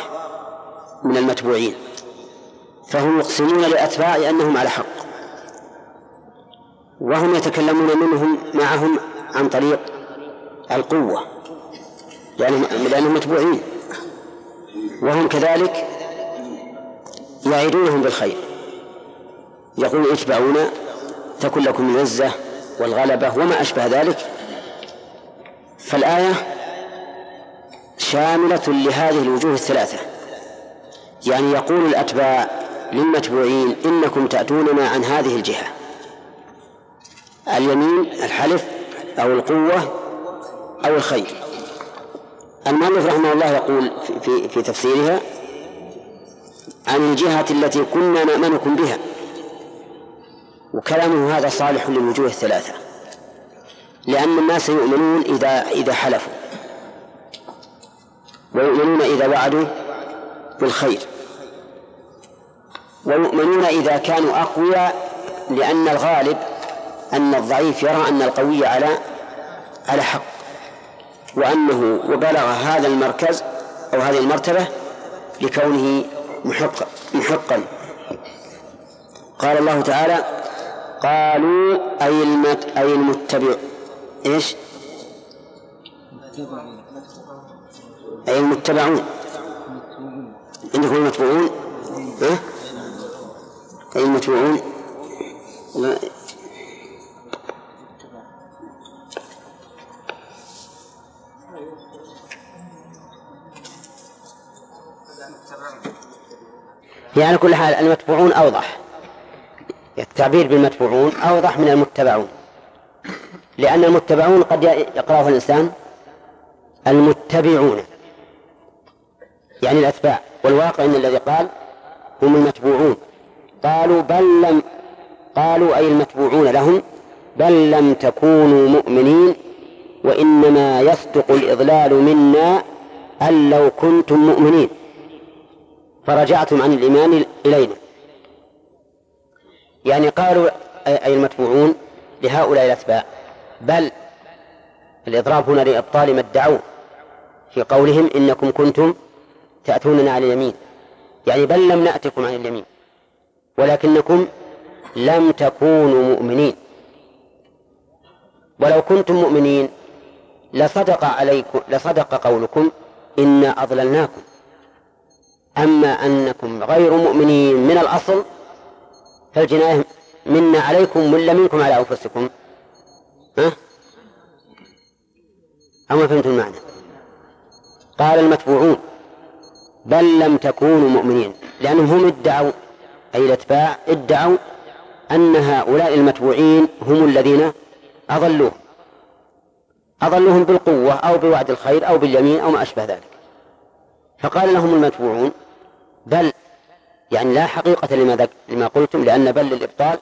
من المتبوعين فهم يقسمون للأتباع أنهم على حق وهم يتكلمون منهم معهم عن طريق القوة لأنهم, لأنهم متبوعين وهم كذلك يعيدونهم بالخير يقول اتبعونا تكن لكم العزة والغلبة وما أشبه ذلك فالآية شاملة لهذه الوجوه الثلاثة. يعني يقول الأتباع للمتبوعين إنكم تأتوننا عن هذه الجهة. اليمين الحلف أو القوة أو الخير. المؤلف رحمه الله يقول في, في تفسيرها عن الجهة التي كنا نأمنكم بها. وكلامه هذا صالح للوجوه الثلاثة. لأن الناس يؤمنون إذا إذا حلفوا. ويؤمنون إذا وعدوا بالخير. ويؤمنون إذا كانوا أقوياء لأن الغالب أن الضعيف يرى أن القوي على على حق. وأنه وبلغ هذا المركز أو هذه المرتبة لكونه محقا محقا. قال الله تعالى قالوا أي المت أي المتبع؟ إيش؟ أي المتبعون عندكم المتبعون ها؟ أي المتبعون يعني على كل حال المتبوعون أوضح. التعبير بالمتبوعون أوضح من المتبعون. لأن المتبعون قد يقرأه الإنسان المتبعون. يعني الأتباع والواقع أن الذي قال هم المتبوعون. قالوا بل لم قالوا أي المتبوعون لهم بل لم تكونوا مؤمنين وإنما يصدق الإضلال منا أن لو كنتم مؤمنين. فرجعتم عن الإيمان إلينا. يعني قالوا أي المتبوعون لهؤلاء الأتباع بل الإضراب هنا لإبطال ما ادعوه في قولهم إنكم كنتم تأتوننا على اليمين. يعني بل لم نأتكم عن اليمين. ولكنكم لم تكونوا مؤمنين. ولو كنتم مؤمنين لصدق عليكم لصدق قولكم إنا أضللناكم. أما أنكم غير مؤمنين من الأصل فالجناية منا عليكم ولا منكم على أنفسكم. ها؟ أو ما فهمتم المعنى؟ قال المتبوعون بل لم تكونوا مؤمنين لأنهم هم ادعوا أي الأتباع ادعوا أن هؤلاء المتبوعين هم الذين أضلوهم. أضلوهم بالقوة أو بوعد الخير أو باليمين أو ما أشبه ذلك. فقال لهم المتبوعون بل يعني لا حقيقة لما, لما قلتم لأن بل للإبطال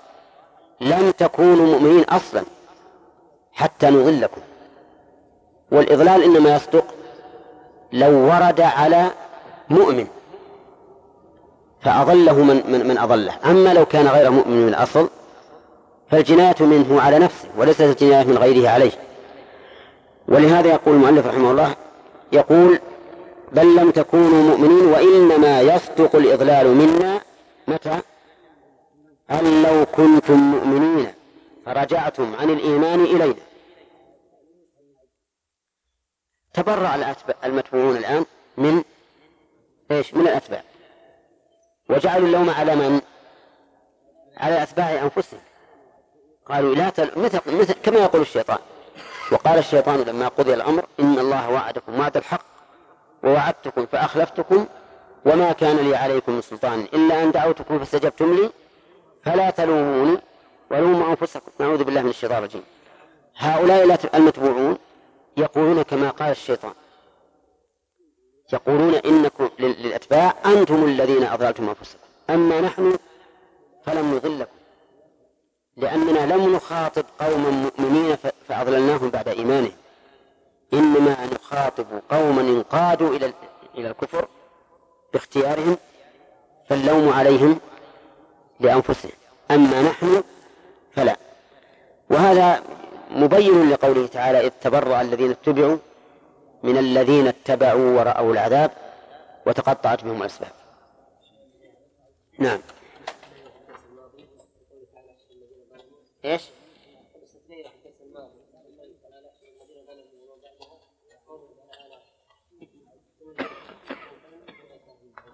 لم تكونوا مؤمنين أصلا حتى نضلكم. والإضلال إنما يصدق لو ورد على مؤمن فأضله من, من, من أضله. أما لو كان غير مؤمن من الأصل فالجناية منه على نفسه وليست الجناية من غيره عليه. ولهذا يقول المؤلف رحمه الله يقول بل لم تكونوا مؤمنين وإنما يصدق الإضلال منا متى؟ أن لو كنتم مؤمنين فرجعتم عن الإيمان إلينا. تبرع المتبوعون الآن من إيش؟ من الأتباع. وجعلوا اللوم على من؟ على أتباع أنفسهم. قالوا لا تل... مثل... مثل كما يقول الشيطان. وقال الشيطان لما قضي الأمر إن الله وعدكم وعد الحق ووعدتكم فأخلفتكم وما كان لي عليكم من سلطان إلا أن دعوتكم فاستجبتم لي فلا تلوموني ولوموا أنفسكم. نعوذ بالله من الشيطان الرجيم. هؤلاء المتبوعون يقولون كما قال الشيطان. يقولون إنكم للأتباع أنتم الذين أضللتم أنفسكم. أما نحن فلم نضلكم لأننا لم نخاطب قوما مؤمنين فأضللناهم بعد إيمانهم. إنما نخاطب قوما انقادوا إلى إلى الكفر باختيارهم فاللوم عليهم لأنفسهم. أما نحن فلا. وهذا مبين لقوله تعالى إذ تبرأ الذين اتبعوا من الذين اتبعوا ورأوا العذاب وتقطعت بهم الأسباب. نعم. إيش؟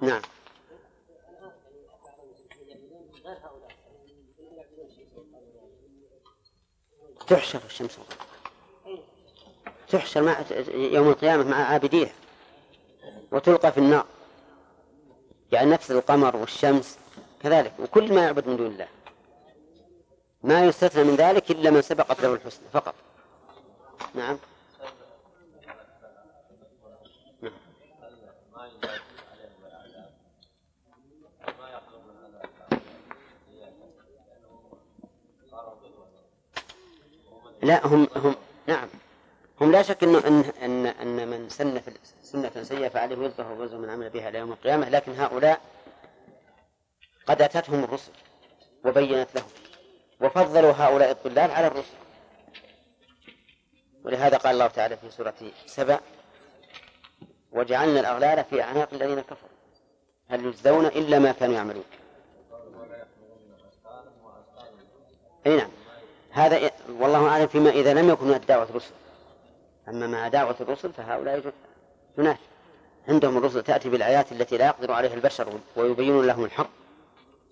نعم. تحشر الشمس. تحشر مع يوم القيامة مع عابديها وتلقى في النار. يعني نفس القمر والشمس كذلك وكل ما يعبد من دون الله. ما يستثنى من ذلك إلا من سبقت له الحسنى فقط. نعم. لا هم هم نعم. هم لا شك إنه ان ان إن من سن في سنة سيئة فعليه وزره ووزر من عمل بها إلى يوم القيامة لكن هؤلاء قد أتتهم الرسل وبينت لهم وفضلوا هؤلاء الضلال على الرسل. ولهذا قال الله تعالى في سورة سبع وجعلنا الأغلال في أعناق الذين كفروا. هل يجزون إلا ما كانوا يعملون؟ أي نعم. هذا والله أعلم فيما إذا لم يكن دعوة الرسل. أما مع دعوة الرسل فهؤلاء جناح عندهم الرسل تأتي بالآيات التي لا يقدر عليها البشر ويبينون لهم الحق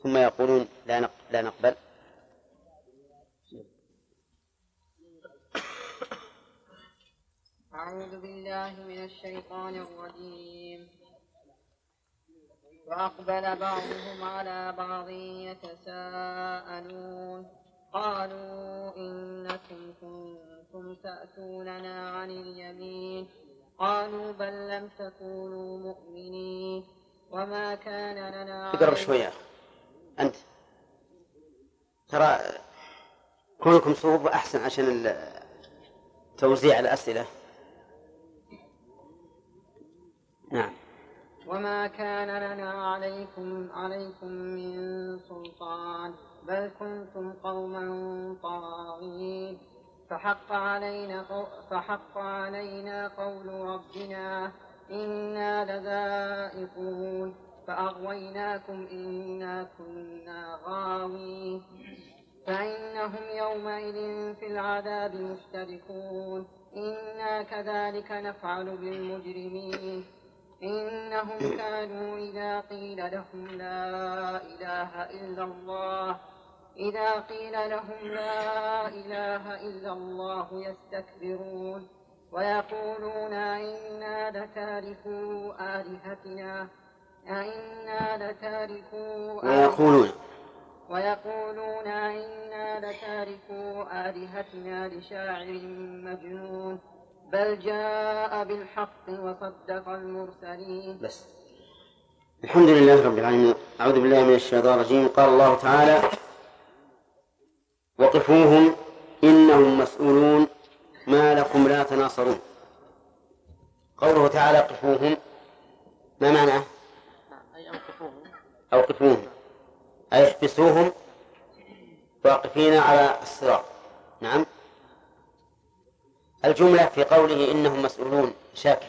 ثم يقولون لا لا نقبل. أعوذ بالله من الشيطان الرجيم. وأقبل بعضهم على بعض يتساءلون. قالوا إنكم كنتم تأتوننا عن اليمين قالوا بل لم تكونوا مؤمنين وما كان لنا تقرب شوية. أنت. ترى كونكم صوب أحسن عشان توزيع الأسئلة. نعم. وما كان لنا عليكم عليكم من سلطان بل كنتم قوما طاغين. فحق علينا فحق علينا قول ربنا إنا لذائقون فأغويناكم إنا كنا غاوين فإنهم يومئذ في العذاب مشتركون إنا كذلك نفعل بالمجرمين إنهم كانوا إذا قيل لهم لا إله إلا الله إذا قيل لهم لا إله إلا الله يستكبرون ويقولون إنا لتاركو آلهتنا أئنا لتاركو ويقولون. ويقولون إنا لتاركو آلهتنا لشاعر مجنون بل جاء بالحق وصدق المرسلين. بس. الحمد لله رب العالمين. أعوذ بالله من الشيطان الرجيم. قال الله تعالى وقفوهم إنهم مسؤولون ما لكم لا تناصرون. قوله تعالى قفوهم ما معناه أوقفوهم أوقفوهم أي احبسوهم واقفين على الصراط. نعم. الجملة في قوله إنهم مسؤولون شاك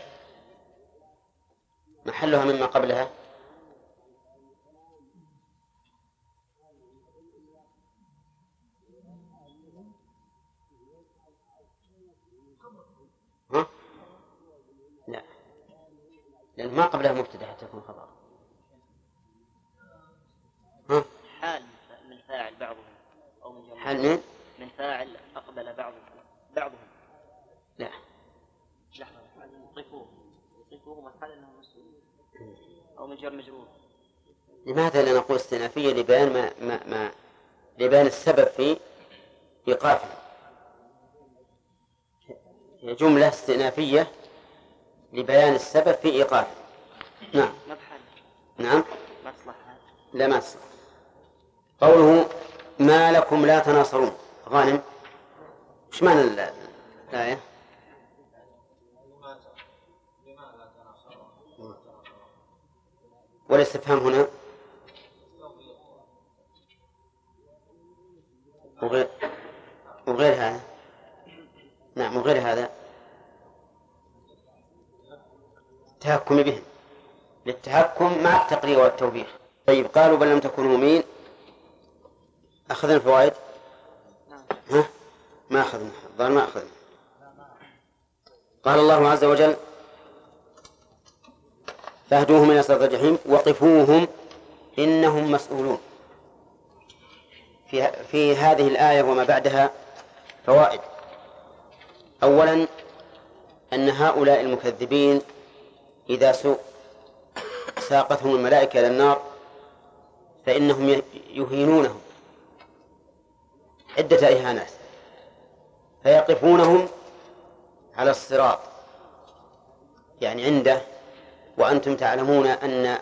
محلها مما قبلها ها؟ لا لأن ما قبلها مبتدأ حتى تكون خبر. ها؟ حال من فاعل بعضهم أو من جمع حال من؟ من فاعل أقبل بعضهم. بعضهم. لا. لحظة. يوقفوه يوقفوه محل أنهم مسؤولون أو من جر مجرور. لماذا لا نقول استئنافية لبيان ما, ما, ما لبيان السبب في إيقافه؟ هي جملة استئنافية لبيان السبب في إيقافه نعم. نعم. لا ما تصلح قوله ما لكم لا تناصرون. غانم. إيش معنى ال- الآية؟ والاستفهام هنا؟ وغير وغير هذا. نعم وغير هذا. التهكم بهم للتهكم مع التقرير والتوبيخ. طيب قالوا بل لم تكونوا مؤمنين. أخذنا الفوائد نعم. ها؟ ما أخذنا. الظاهر ما أخذنا. قال الله عز وجل فاهدوهم إلى صراط الجحيم وقفوهم إنهم مسؤولون. في في هذه الآية وما بعدها فوائد. أولا أن هؤلاء المكذبين إذا سوء ساقتهم الملائكة إلى النار فإنهم يهينونهم. عدة إهانات. فيقفونهم على الصراط. يعني عنده وأنتم تعلمون أن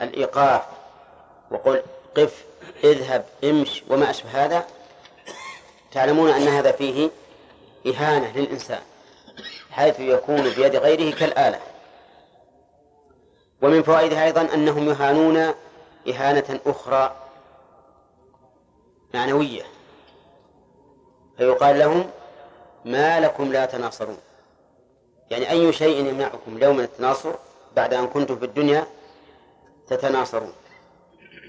الإيقاف وقل قف اذهب امش وما أشبه هذا. تعلمون أن هذا فيه إهانة للإنسان حيث يكون بيد غيره كالآلة. ومن فوائدها أيضا أنهم يهانون إهانة أخرى معنوية فيقال لهم ما لكم لا تناصرون. يعني أي شيء يمنعكم اليوم من التناصر بعد أن كنتم في الدنيا تتناصرون.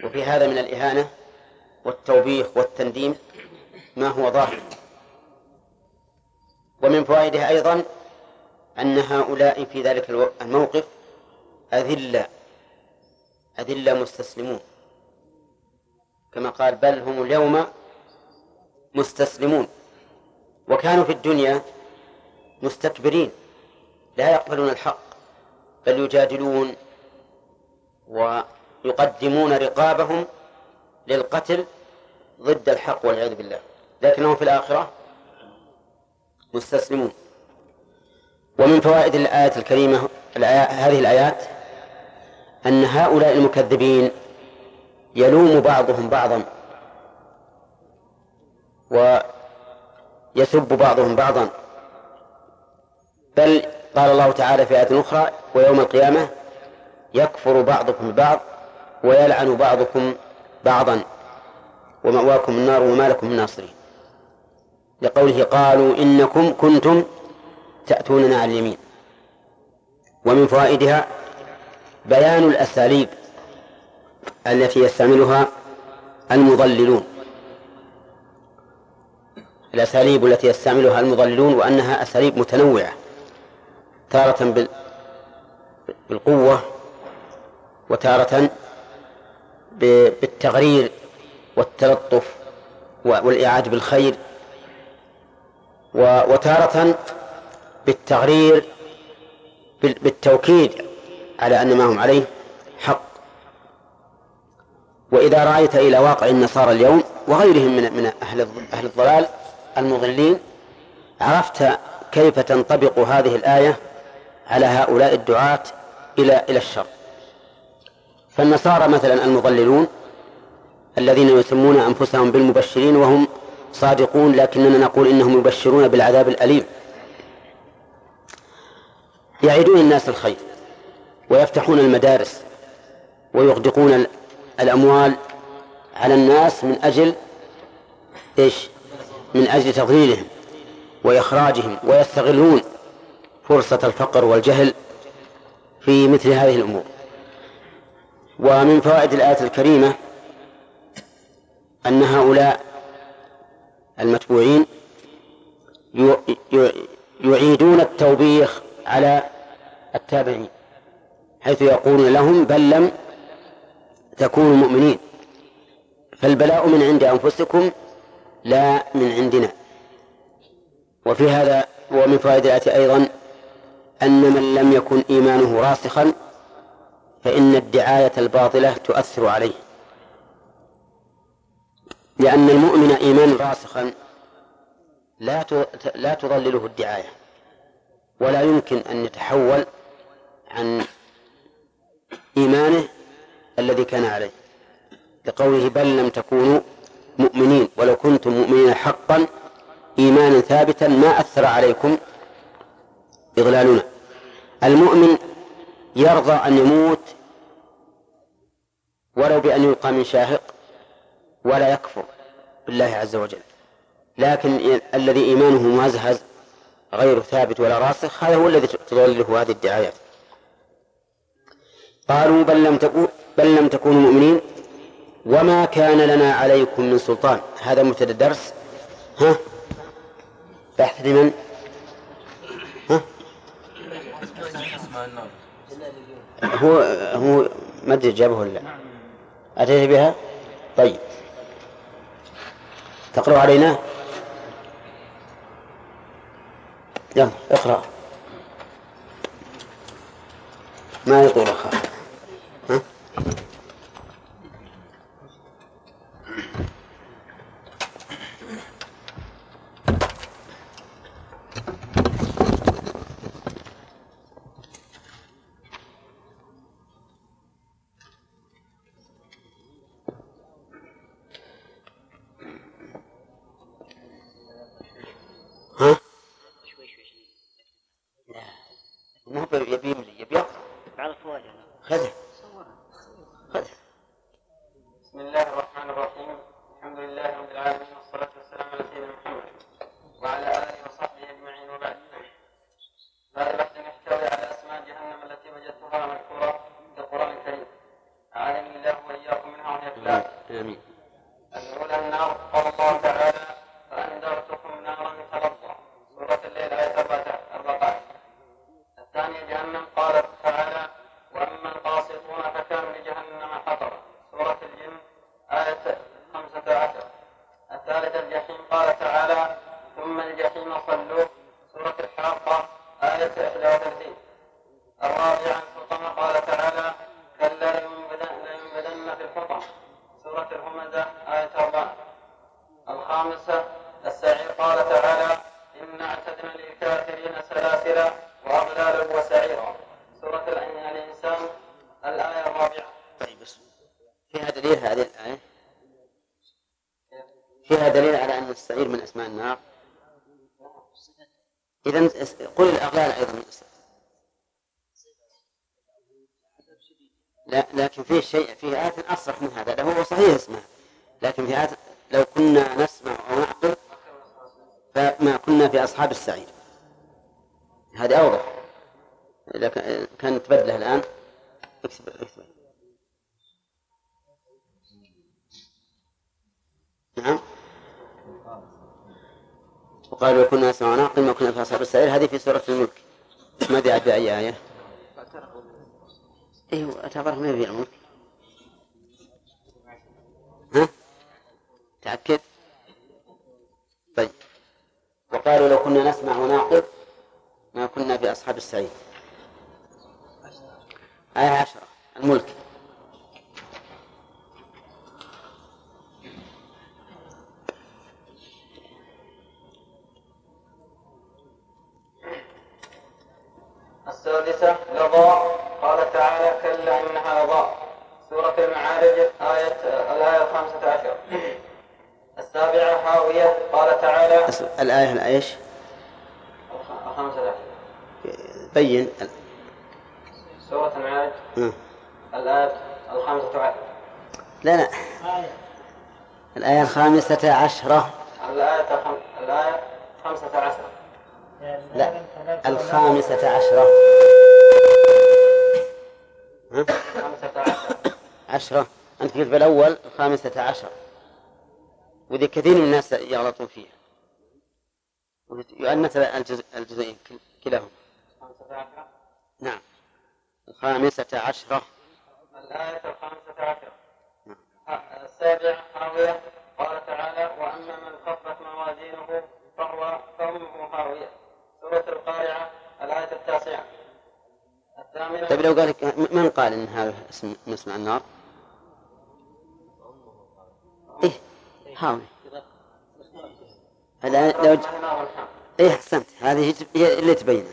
وفي هذا من الإهانة والتوبيخ والتنديم ما هو ظاهر. ومن فوائدها أيضا أن هؤلاء في ذلك الموقف أذلة. أذلة مستسلمون. كما قال بل هم اليوم مستسلمون. وكانوا في الدنيا مستكبرين. لا يقبلون الحق بل يجادلون ويقدمون رقابهم للقتل ضد الحق والعياذ بالله. لكنهم في الآخرة مستسلمون. ومن فوائد الآية الكريمة هذه الآيات أن هؤلاء المكذبين يلوم بعضهم بعضا ويسب بعضهم بعضا. بل قال الله تعالى في آية أخرى ويوم القيامة يكفر بعضكم ببعض ويلعن بعضكم بعضا. ومأواكم النار وما لكم من ناصرين لقوله قالوا إنكم كنتم تأتوننا على اليمين. ومن فوائدها بيان الأساليب التي يستعملها المضللون. الأساليب التي يستعملها المضللون وأنها أساليب متنوعة تارة بال- بالقوة وتارة بالتغرير والتلطف والإعادة بالخير وتارة بالتغرير بالتوكيد على أن ما هم عليه حق. وإذا رأيت إلى واقع النصارى اليوم وغيرهم من من أهل أهل الضلال المضلين عرفت كيف تنطبق هذه الآية على هؤلاء الدعاة إلى إلى الشر. فالنصارى مثلا المضللون الذين يسمون أنفسهم بالمبشرين وهم صادقون لكننا نقول إنهم يبشرون بالعذاب الأليم. يعيدون الناس الخير. ويفتحون المدارس ويغدقون الأموال على الناس من أجل إيش؟ من أجل تضليلهم وإخراجهم ويستغلون فرصة الفقر والجهل في مثل هذه الأمور. ومن فوائد الآية الكريمة أن هؤلاء المتبوعين يعيدون التوبيخ على التابعين. حيث يقولون لهم بل لم تكونوا مؤمنين. فالبلاء من عند أنفسكم لا من عندنا. وفي هذا ومن فوائد الآية أيضا أن من لم يكن إيمانه راسخا فإن الدعاية الباطلة تؤثر عليه. لأن المؤمن إيمان راسخا لا لا تضلله الدعاية ولا يمكن أن يتحول عن إيمانه الذي كان عليه. لقوله بل لم تكونوا مؤمنين. ولو كنتم مؤمنين حقا إيمانا ثابتا ما أثر عليكم إضلالنا المؤمن يرضى أن يموت ولو بأن يلقى من شاهق ولا يكفر بالله عز وجل. لكن الذي إيمانه مهزهز غير ثابت ولا راسخ هذا هو الذي تضلله هذه الدعايات. قالوا بل لم تكون بل لم تكونوا مؤمنين. وما كان لنا عليكم من سلطان. هذا مبتدا الدرس. ها؟ بحث لمن؟ ها؟ هو هو ما أدري جابه ولا لا. أتيت بها؟ طيب. تقرأ علينا؟ يلا اقرأ. ما يطول أخاف Thank you. الثانية جهنم قال عشرة. الآية. الآية خمسة عشر لا الخامسة عشرة. ها؟ خمسة عشر عشرة. أنت قلت بالأول الخامسة عشرة. وذي كثير من الناس يغلطون فيها. يؤنث الجزء الجزئين كل- كلاهما نعم. الخامسة عشرة. الآية الخامسة عشر ها- السابعة هاوية قال تعالى وأما من خفت موازينه فهو فأمه هاوية سورة القارعة الآية التاسعة. الثامنة. طيب لو قال من قال إن هذا اسم اسم النار؟ إيه هاوي. الآن لو ج... إيه أحسنت. هذه هي اللي تبينه.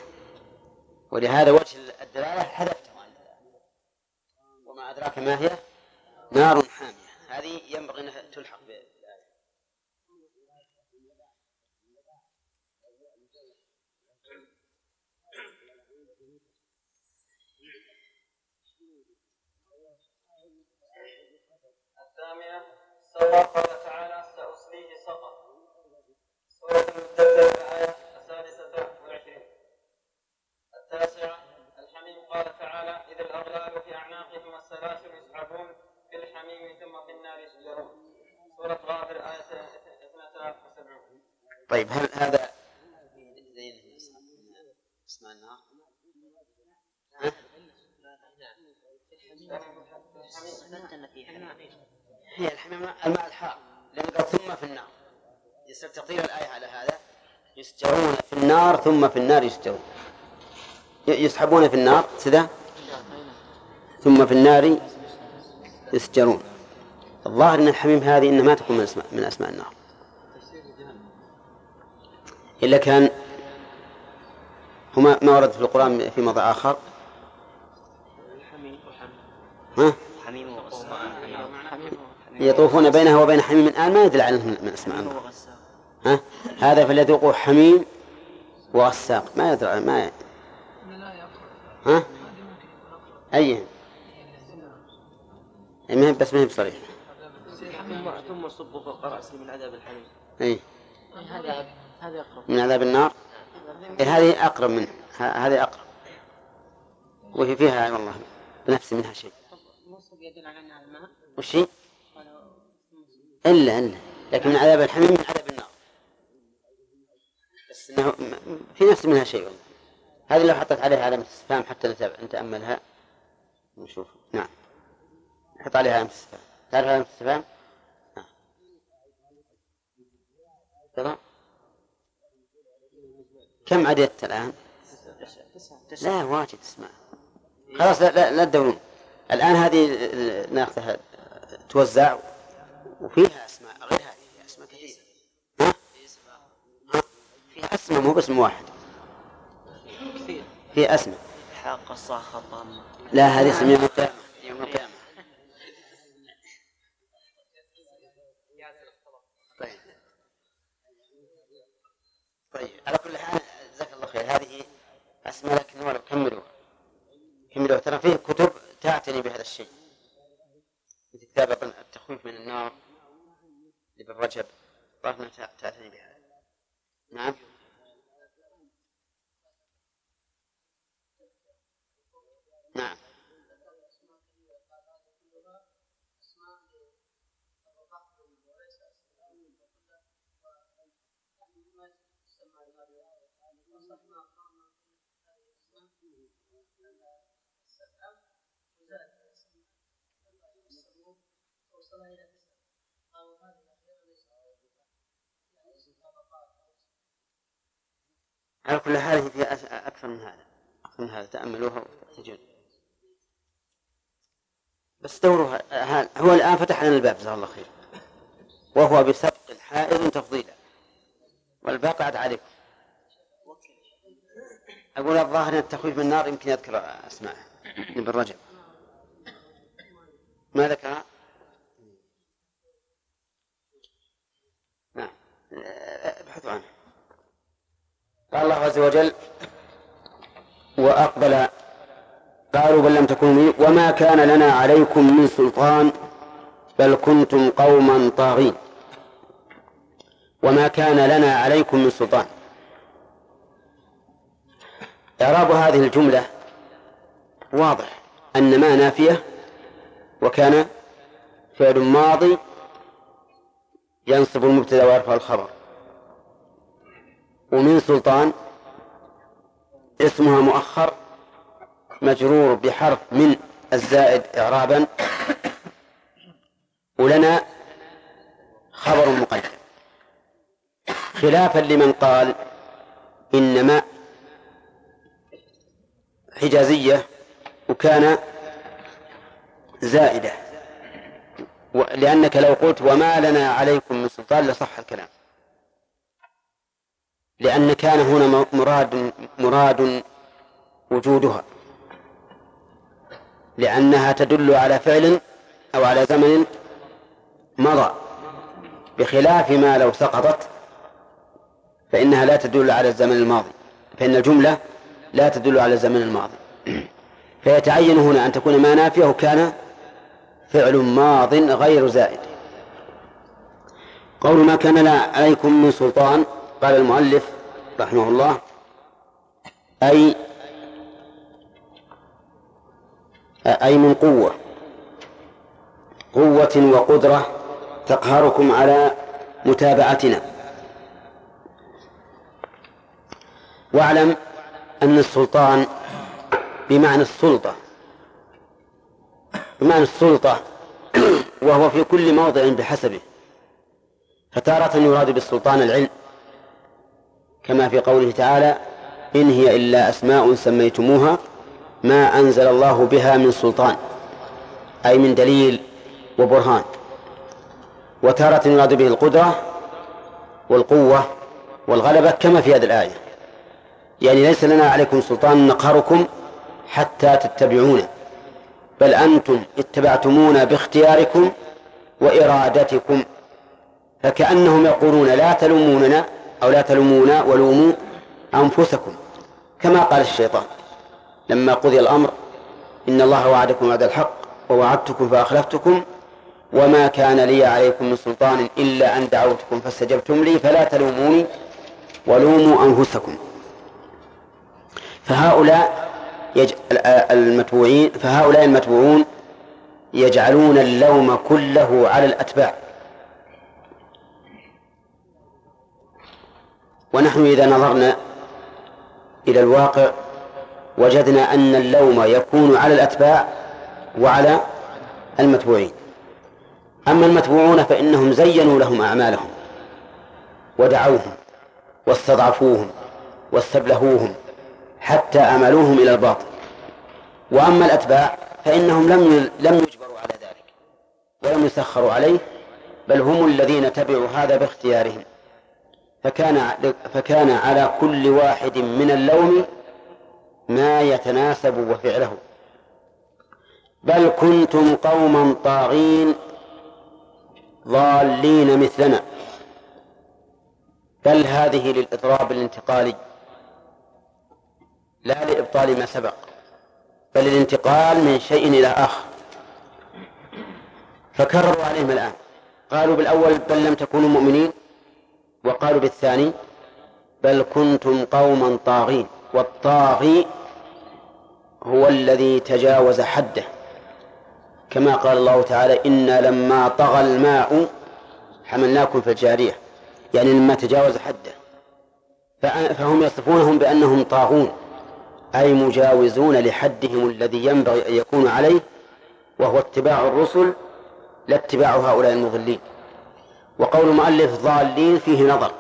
ولهذا وجه الدلالة حذفته. أنت. وما أدراك ما هي؟ نار حامية. هذه ينبغي أنها تلحق الثامنة سقر قال تعالى سأصليه سقر سورة المدثر الآية السادسة والعشرين التاسعة الحميم قال تعالى إذ الأغلال في أعناقهم والسلاسل يسحبون في الحميم ثم في النار يسجرون سورة غافر آية اثنتا وسبعون طيب هل هذا زين اسماء النار؟ ها؟ أثبت أن في حميم هي الحمام الماء الحار لأن قال ثم في النار. يصير الآية على هذا. يسجرون في النار ثم في النار يسجرون يسحبون في النار كذا؟ ثم في النار يسجرون. الظاهر أن الحميم هذه إنها ما تكون من أسماء من أسماء النار. إلا كان هما ما ورد في القرآن في موضع آخر. ها؟ يطوفون بينها وبين حميم. الآن ما يدل على أنه من أسماء وغساق ها؟ هذا فليذوقوا حميم وغساق. ما يدرى ما ي... ها؟ أي. ما هي بس ما هي بصريح. ثم صبوا فوق رأسي من عذاب الحميم. أي. هذا هذا أقرب. من عذاب النار؟ إيه هذه أقرب منه. هذه أقرب. وهي فيها والله بنفس منها شيء. وش إلا إلا. لكن من عذاب الحميم من عذاب النار. بس إنه في نفس منها شيء والله. هذه لو حطت عليها علامة استفهام حتى نتأملها نشوف. نعم. حط عليها علامة استفهام. تعرف علامة استفهام؟ نعم. تمام. كم عددت الآن؟ لا واجد اسمع. خلاص لا لا, لا تدورون الآن هذه ناخذها توزع. وفيها أسماء غير هذه فيها أسماء كثيرة. ها؟ ها؟ فيها أسماء مو باسم واحد. كثير فيها أسماء. حاق الصاخة طامة لا هذه اسم يوم القيامة. يوم القيامة. طيب. طيب على كل حال جزاك الله خير. هذه أسماء لكن ولو كملوها. كملوها. ترى فيه كتب تعتني بهذا الشيء. على كل هذه في أكثر من هذا أكثر من هذا تأملوها وتجد بس دورها هو الآن فتح لنا الباب جزاه الله خير. وهو بسبق الحائض تفضيلا. والباقي عاد عليك. أقول الظاهر أن التخويف من النار يمكن يذكر أسماء ابن رجب. ما ذكر؟ ابحثوا عنه قال الله عز وجل وأقبل قالوا بل لم تكونوا وما كان لنا عليكم من سلطان بل كنتم قوما طاغين. وما كان لنا عليكم من سلطان. إعراب هذه الجملة واضح أن ما نافية وكان فعل ماضي ينصب المبتدأ ويرفع الخبر. ومن سلطان اسمها مؤخر مجرور بحرف من الزائد إعرابا ولنا خبر مقدم. خلافا لمن قال إنما حجازية وكان زائدة. لأنك لو قلت وما لنا عليكم من سلطان لصح الكلام. لأن كان هنا مراد مراد وجودها. لأنها تدل على فعل أو على زمن مضى. بخلاف ما لو سقطت فإنها لا تدل على الزمن الماضي. فإن الجملة لا تدل على الزمن الماضي. *clears throat* فيتعين هنا أن تكون ما نافية وكان فعل ماض غير زائد. قول ما كان عليكم من سلطان قال المؤلف رحمه الله أي أي من قوة قوة وقدرة تقهركم على متابعتنا. واعلم أن السلطان بمعنى السلطة بمعنى السلطة. *clears throat* وهو في كل موضع بحسبه. فتارة يراد بالسلطان العلم. كما في قوله تعالى إن هي إلا أسماء سميتموها ما أنزل الله بها من سلطان أي من دليل وبرهان. وتارة يراد به القدرة والقوة والغلبة كما في هذه الآية. يعني ليس لنا عليكم سلطان نقهركم حتى تتبعونا. بل أنتم اتبعتمونا باختياركم وإرادتكم. فكأنهم يقولون لا تلوموننا أو لا تلومونا ولوموا أنفسكم. كما قال الشيطان لما قضي الأمر إن الله وعدكم وعد الحق ووعدتكم فأخلفتكم وما كان لي عليكم من سلطان إلا أن دعوتكم فاستجبتم لي فلا تلوموني ولوموا أنفسكم. فهؤلاء يج... المتبوعين فهؤلاء المتبوعون يجعلون اللوم كله على الأتباع. ونحن إذا نظرنا إلى الواقع وجدنا أن اللوم يكون على الأتباع وعلى المتبوعين. أما المتبوعون فإنهم زينوا لهم أعمالهم ودعوهم واستضعفوهم واستبلهوهم حتى أملوهم إلى الباطل. وأما الأتباع فإنهم لم لم يجبروا على ذلك ولم يسخروا عليه بل هم الذين تبعوا هذا باختيارهم. فكان فكان على كل واحد من اللوم ما يتناسب وفعله. بل كنتم قوما طاغين ضالين مثلنا. بل هذه للإضراب الانتقالي لا لإبطال ما سبق بل الانتقال من شيء إلى آخر. فكرروا عليهم الآن. قالوا بالأول بل لم تكونوا مؤمنين وقالوا بالثاني بل كنتم قوما طاغين والطاغي هو الذي تجاوز حده. كما قال الله تعالى إنا لما طغى الماء حملناكم في الجارية. يعني لما تجاوز حده فهم يصفونهم بأنهم طاغون. أي مجاوزون لحدهم الذي ينبغي أن يكون عليه وهو اتباع الرسل لا اتباع هؤلاء المضلين. وقول المؤلف ضالين فيه نظر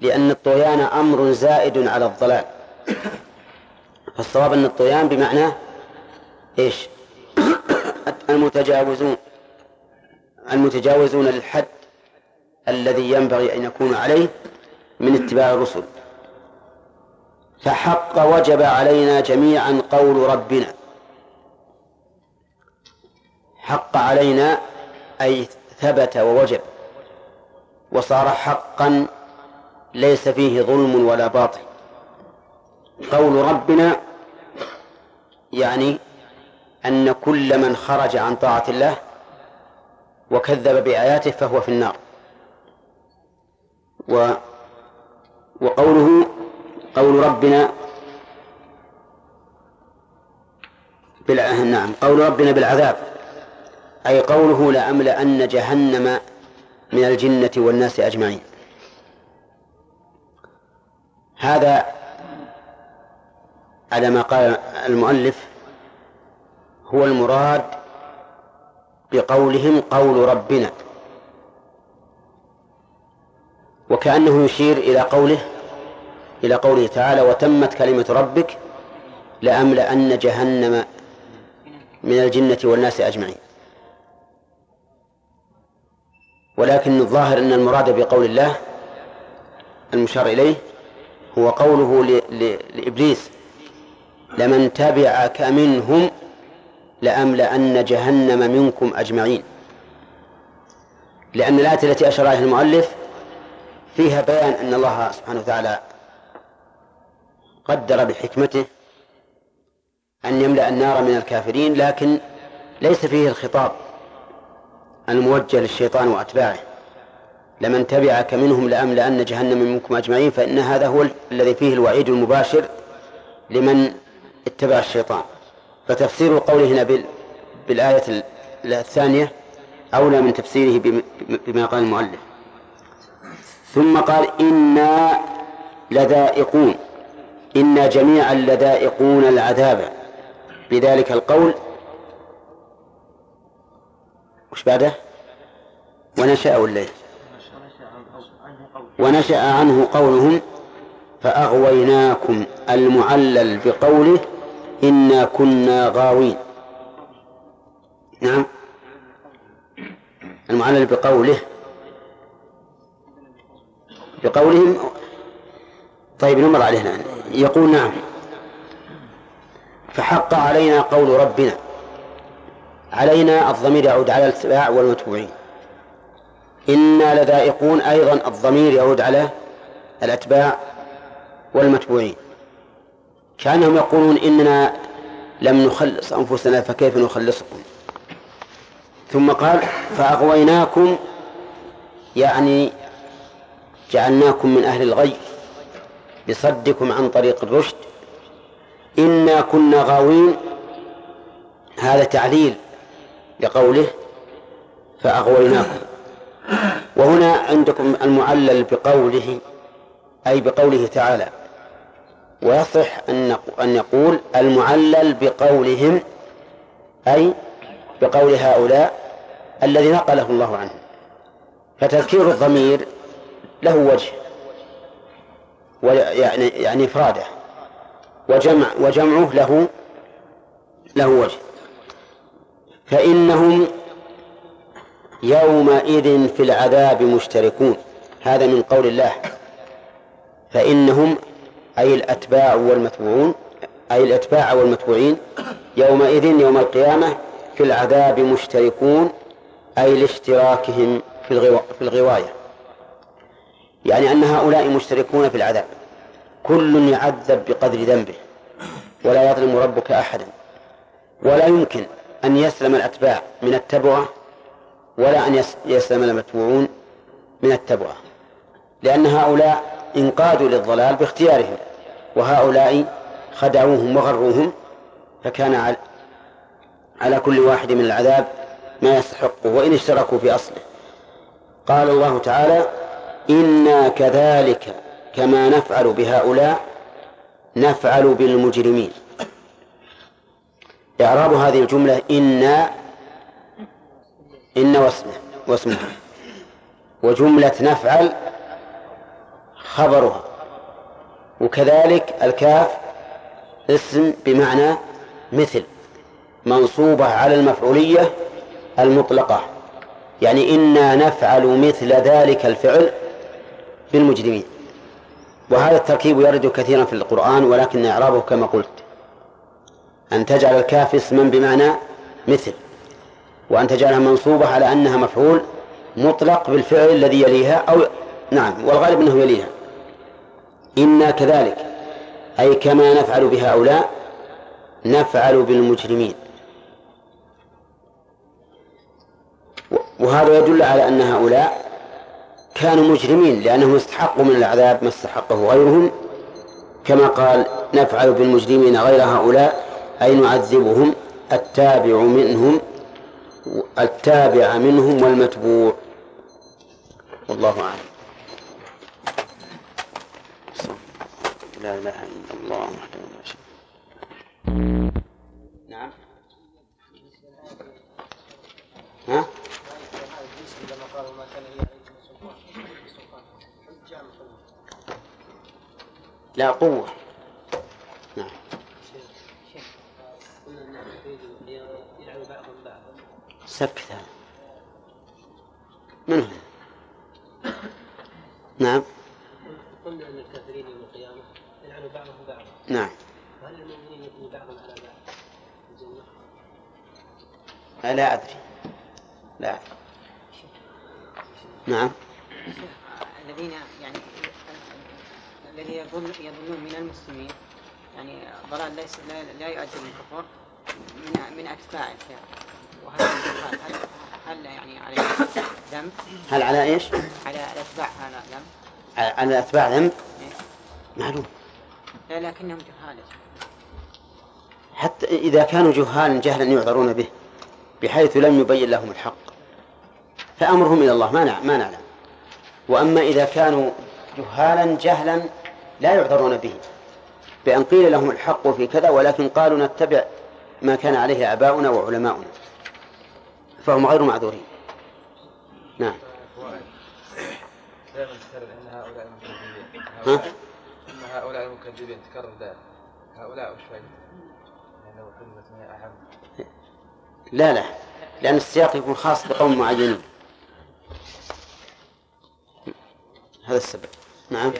لأن الطغيان أمر زائد على الضلال. فالصواب أن الطغيان بمعنى إيش؟ *coughs* المتجاوزون المتجاوزون للحد الذي ينبغي أن يكون عليه من اتباع الرسل. فحق وجب علينا جميعا قول ربنا. حق علينا أي ثبت ووجب وصار حقا ليس فيه ظلم ولا باطل. قول ربنا يعني أن كل من خرج عن طاعة الله وكذب بآياته فهو في النار. و وقوله قول ربنا بالع... نعم قول ربنا بالعذاب أي قوله لأملأن جهنم من الجنة والناس أجمعين. هذا على ما قال المؤلف هو المراد بقولهم قول ربنا وكأنه يشير إلى قوله إلى قوله تعالى وتمت كلمة ربك لأملأن جهنم من الجنة والناس أجمعين. ولكن الظاهر أن المراد بقول الله المشار إليه هو قوله لإبليس لمن تبعك منهم لأملأن جهنم منكم أجمعين. لأن الآية التي أشار إليها المؤلف فيها بيان أن الله سبحانه وتعالى قدر بحكمته أن يملأ النار من الكافرين لكن ليس فيه الخطاب الموجه للشيطان وأتباعه. لمن تبعك منهم لأملأن جهنم منكم أجمعين فإن هذا هو الذي فيه الوعيد المباشر لمن اتبع الشيطان. فتفسير قوله هنا بالآية الثانية أولى من تفسيره بما قال المؤلف. ثم قال إنا لذائقون. إنا جميعا لذائقون العذاب. بذلك القول وش بعده؟ ونشأ الليل. ونشأ عنه قولهم فأغويناكم المعلل بقوله إنا كنا غاوين. نعم. المعلل بقوله بقولهم طيب نمر عليه الآن يقول نعم. فحق علينا قول ربنا. علينا الضمير يعود على الاتباع والمتبوعين. إنا لذائقون أيضا الضمير يعود على الأتباع والمتبوعين. كأنهم يقولون إننا لم نخلص أنفسنا فكيف نخلصكم؟ ثم قال فأغويناكم يعني جعلناكم من أهل الغي. بصدكم عن طريق الرشد. إنا كنا غاوين. هذا تعليل لقوله فأغويناكم. وهنا عندكم المعلل بقوله أي بقوله تعالى. ويصح أن أن يقول المعلل بقولهم أي بقول هؤلاء الذي نقله الله عنه. فتذكير الضمير له وجه. يعني يعني إفراده. وجمع وجمعه له له وجه. فإنهم يومئذ في العذاب مشتركون. هذا من قول الله. فإنهم أي الأتباع والمتبوعون أي الأتباع والمتبوعين يومئذ يوم القيامة في العذاب مشتركون أي لاشتراكهم. في الغواية. يعني أن هؤلاء مشتركون في العذاب. كل يعذب بقدر ذنبه. ولا يظلم ربك أحدا. ولا يمكن أن يسلم الأتباع من التبعة ولا أن يسلم المتبوعون من التبعة لأن هؤلاء انقادوا للضلال باختيارهم. وهؤلاء خدعوهم وغروهم. فكان على كل واحد من العذاب ما يستحقه وإن اشتركوا في أصله. قال الله تعالى إنا كذلك كما نفعل بهؤلاء نفعل بالمجرمين. إعراب هذه الجملة إنا إن واسمه واسمها وجملة نفعل خبرها. وكذلك الكاف اسم بمعنى مثل منصوبة على المفعولية المطلقة. يعني إنا نفعل مثل ذلك الفعل بالمجرمين وهذا التركيب يرد كثيرا في القرآن ولكن إعرابه كما قلت. أن تجعل الكاف اسما بمعنى مثل وأن تجعلها منصوبة على أنها مفعول مطلق بالفعل الذي يليها أو نعم والغالب أنه يليها. إنا كذلك أي كما نفعل بهؤلاء نفعل بالمجرمين. وهذا يدل على أن هؤلاء كانوا مجرمين لأنهم استحقوا من العذاب ما استحقه غيرهم. كما قال نفعل بالمجرمين غير هؤلاء أي نعذبهم. التابع منهم التابع منهم والمتبوع. والله أعلم. لا إله إلا الله وحده لا شريك نعم. ها؟ لا قوة. نعم. هذا من هو؟ نعم. قلنا ان الكافرين يوم القيامه يلعن بعضهم بعضا نعم. وهل المؤمنين يكون بعضهم على بعض في الجنه؟ لا أدري. لا. أدري نعم. الذين الذي يظن يظنون من المسلمين. يعني ضلال ليس لا, لا يؤدي للكفر من من أتباع وهذا هل هل يعني عليه ذنب؟ هل على إيش؟ على الاتباع هذا ذنب؟ على أتباع ذنب؟ معلوم. لا لكنهم جهال. حتى إذا كانوا جهالا جهلا يعذرون به بحيث لم يبين لهم الحق. فأمرهم إلى الله. ما نعلم ما نعلم. وأما إذا كانوا جهالا جهلا لا يعذرون به بأن قيل لهم الحق في كذا ولكن قالوا نتبع ما كان عليه آباؤنا وعلماؤنا. فهم غير معذورين. نعم. دائما تكرر إن هؤلاء المكذبين. ها؟ إن هؤلاء المكذبين تكرر دائما. هؤلاء وش فائدة؟ لا لا. لأن السياق يكون خاص بقوم معينين. هذا السبب. نعم.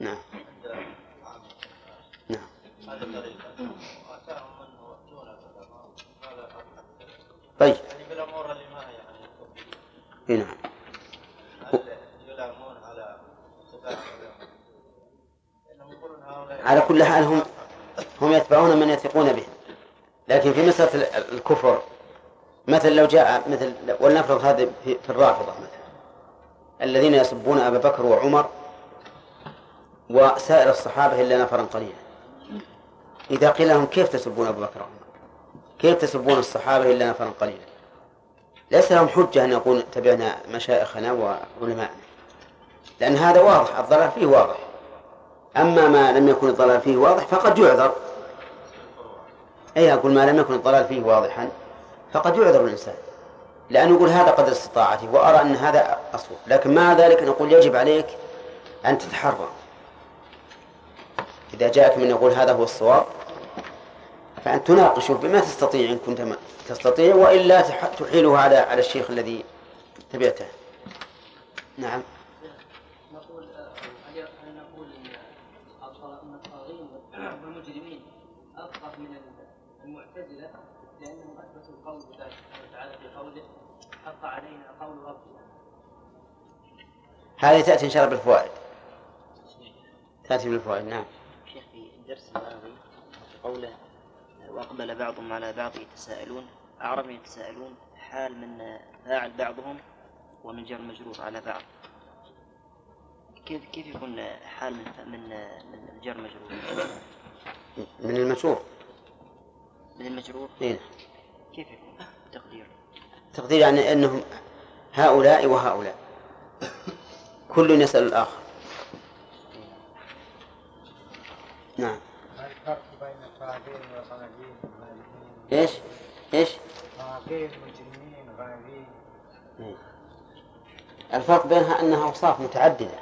نعم. نعم. طيب. يعني بالامور اللي ما هي إي نعم. يلامون على على كل حال هم هم يتبعون من يثقون به. لكن في مسألة ال- الكفر مثل لو جاء مثل ولنفرض هذا في الرافضة مثلا. الذين يسبون أبا بكر وعمر وسائر الصحابة إلا نفرا قليلا. إذا قيل لهم كيف تسبون أبا بكر كيف تسبون الصحابة إلا نفرا قليلا؟ ليس لهم حجة أن يقول تبعنا مشايخنا وعلماءنا. لأن هذا واضح الضلال فيه واضح. أما ما لم يكن الضلال فيه واضح فقد يعذر. أي أقول ما لم يكن الضلال فيه واضحا فقد يعذر الإنسان. لأن يقول هذا قدر استطاعتي وأرى أن هذا أصوب. لكن مع ذلك نقول يجب عليك أن تتحرى. إذا جاءك من يقول هذا هو الصواب فأن تناقشه بما تستطيع إن كنت ما تستطيع وإلا تح- تحيله على على الشيخ الذي تبعته. نعم. نقول هل هل نقول الطاغين والمجرمين من المعتزلة؟ لانهم اثبتوا القول سبحانه وتعالى في قوله حق علينا قول ربنا. هذه تأتي إن شاء الله بالفوائد. تأتي بالفوائد نعم. الدرس الماضي قوله وأقبل بعضهم على بعض يتساءلون أعرب يتساءلون حال من فاعل بعضهم ومن جر مجرور على بعض. كيف كيف يكون حال من من من الجر مجرور؟ من المشهور من المجرور؟ إيه. كيف يكون تقدير تقدير يعني أنهم هؤلاء وهؤلاء. كل يسأل الآخر. نعم. الفرق بين إيش؟ طاغين مجرمين الفرق بينها أنها أوصاف متعددة.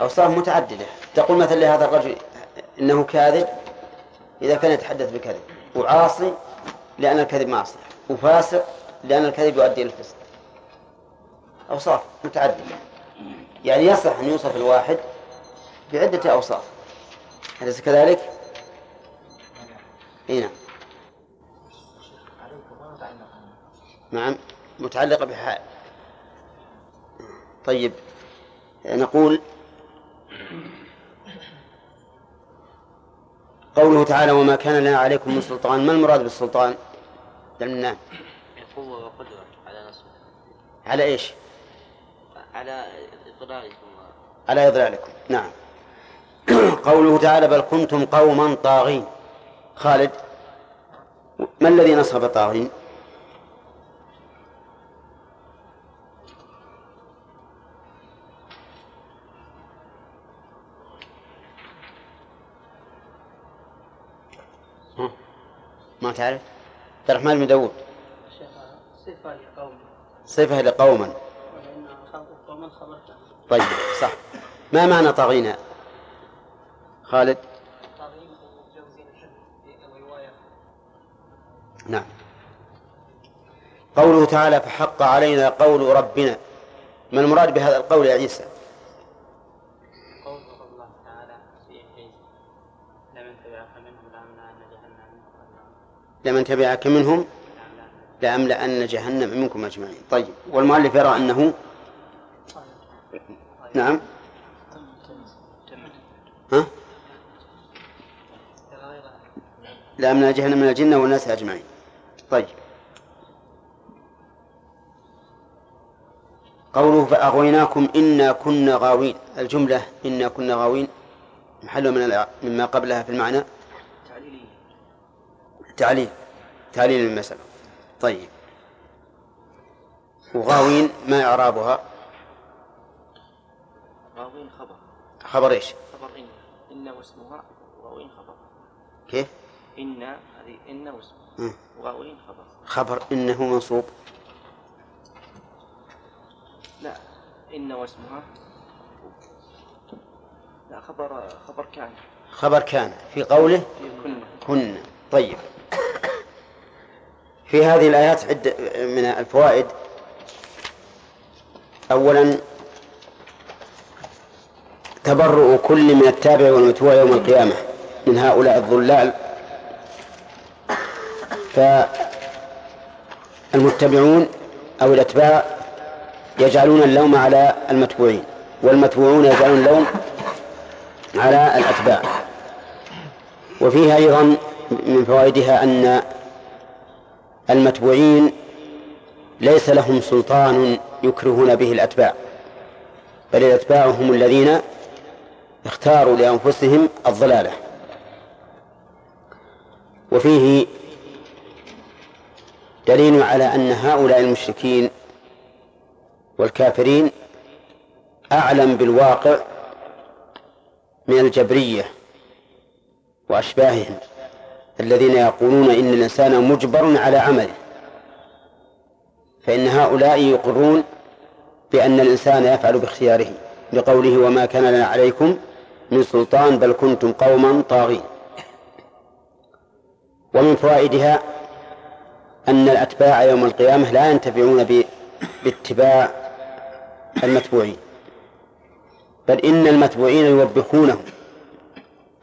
أوصاف متعددة. تقول مثلا لهذا الرجل إنه كاذب إذا كان يتحدث بكذب. وعاصي لأن الكذب معصية. وفاسق لأن الكذب يؤدي إلى الفسق. أوصاف متعددة. يعني يصح أن يوصف الواحد بعدة أوصاف. أليس كذلك؟ إي نعم. نعم متعلقة بحال طيب نقول قوله تعالى وما كان لنا عليكم من سلطان. ما المراد بالسلطان؟ لنا قوة وقدرة على نصره. على إيش؟ على إضلالكم. على إضلالكم. نعم. قوله تعالى بل كنتم قوما طاغين. خالد ما الذي نصب طاغين؟ ما تعرف؟ عبد الرحمن بن داود صفة لقوم. صفة لقوما طيب صح. ما معنى طاغين؟ خالد. نعم. قوله تعالى فحق علينا قول ربنا. ما المراد بهذا القول يا عيسى؟ قول الله تعالى في لمن تبعك منهم لأملأن جهنم لمن تبعك منهم لأملأن جهنم منكم أجمعين. طيب والمؤلف يرى أنه نعم. ها؟ لأملأن جهنم من الجنة والناس أجمعين. طيب. قوله فأغويناكم إنا كنا غاوين. الجملة إنا كنا غاوين محل من مما قبلها في المعنى. تعليل. تعليل المسألة. طيب. وغاوين ما إعرابها؟ غاوين خبر. خبر إيش؟ خبر إن إن واسمها غاوين خبر. كيف؟ إن هذه إن واسمها مم. وغاوين خبر. خبر إنه منصوب. لا إن واسمها. لا خبر خبر كان. خبر كان. في قوله كنا كنا طيب. في هذه الآيات عدة من الفوائد. أولا تبرؤ كل من التابع والمتبوع يوم القيامة من هؤلاء الضلال فالمتبعون أو الأتباع يجعلون اللوم على المتبوعين والمتبوعون يجعلون اللوم على الأتباع. وفيها أيضا من فوائدها أن المتبوعين ليس لهم سلطان يكرهون به الأتباع بل الأتباع هم الذين اختاروا لأنفسهم الضلالة. وفيه دليل على أن هؤلاء المشركين والكافرين أعلم بالواقع من الجبرية وأشباههم الذين يقولون إن الإنسان مجبر على عمله. فإن هؤلاء يقرون بأن الإنسان يفعل باختياره لقوله وما كان لنا عليكم من سلطان بل كنتم قوما طاغين. ومن فوائدها أن الأتباع يوم القيامة لا ينتفعون باتباع المتبوعين بل إن المتبوعين يوبخونهم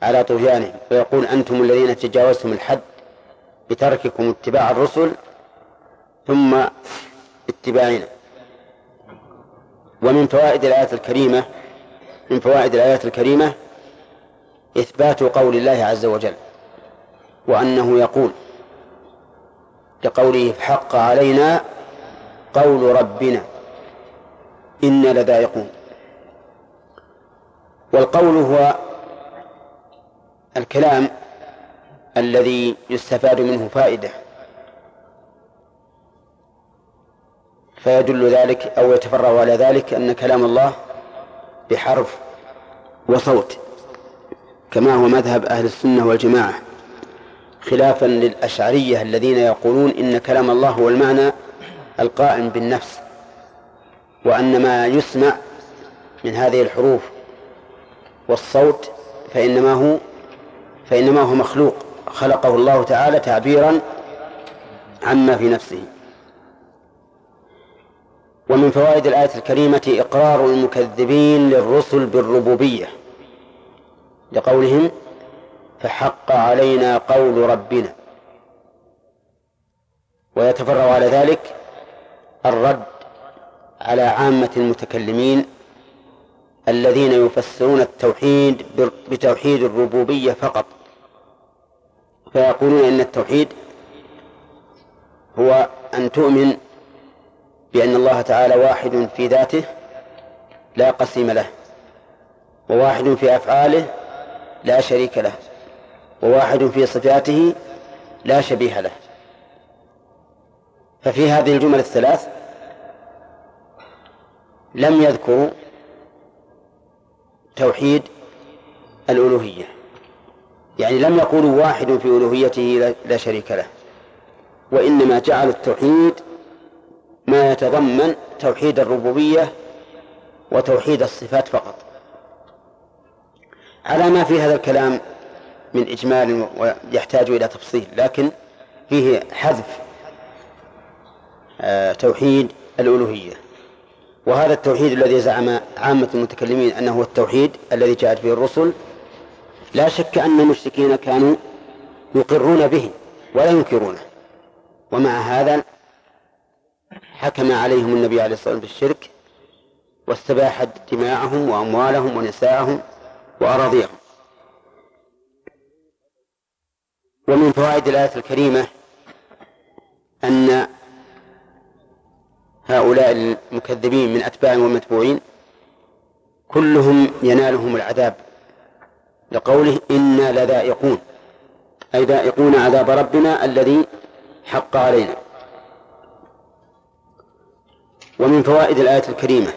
على طغيانهم ويقول أنتم الذين تجاوزتم الحد بترككم اتباع الرسل ثم اتباعنا. ومن فوائد الآيات الكريمة من فوائد الآيات الكريمة إثبات قول الله عز وجل وأنه يقول لقوله حق علينا قول ربنا إنا لذائقون. والقول هو الكلام الذي يستفاد منه فائدة. فيدل ذلك أو يتفرع على ذلك أن كلام الله بحرف وصوت كما هو مذهب أهل السنة والجماعة. خلافا للأشعرية الذين يقولون إن كلام الله هو المعنى القائم بالنفس وأن ما يسمع من هذه الحروف والصوت فإنما هو فإنما هو مخلوق. خلقه الله تعالى تعبيرا عما في نفسه. ومن فوائد الآية الكريمة إقرار المكذبين للرسل بالربوبية لقولهم فحق علينا قول ربنا. ويتفرع على ذلك الرد على عامة المتكلمين الذين يفسرون التوحيد بتوحيد الربوبية فقط. فيقولون إن التوحيد هو أن تؤمن بأن الله تعالى واحد في ذاته لا قسيم له وواحد في أفعاله لا شريك له. وواحد في صفاته لا شبيه له. ففي هذه الجمل الثلاث لم يذكروا توحيد الألوهية. يعني لم يقولوا واحد في ألوهيته لا شريك له. وإنما جعلوا التوحيد ما يتضمن توحيد الربوبية وتوحيد الصفات فقط. على ما في هذا الكلام من إجمال ويحتاج إلى تفصيل لكن فيه حذف آه، توحيد الألوهية. وهذا التوحيد الذي زعم عامة المتكلمين أنه هو التوحيد الذي جاءت به الرسل لا شك أن المشركين كانوا يقرون به ولا ينكرونه. ومع هذا حكم عليهم النبي عليه الصلاة والسلام بالشرك واستباح دماءهم وأموالهم ونساءهم وأراضيهم. ومن فوائد الآية الكريمة أن هؤلاء المكذبين من أتباع ومتبوعين كلهم ينالهم العذاب لقوله إنا لذائقون أي ذائقون عذاب ربنا الذي حق علينا. ومن فوائد الآية الكريمة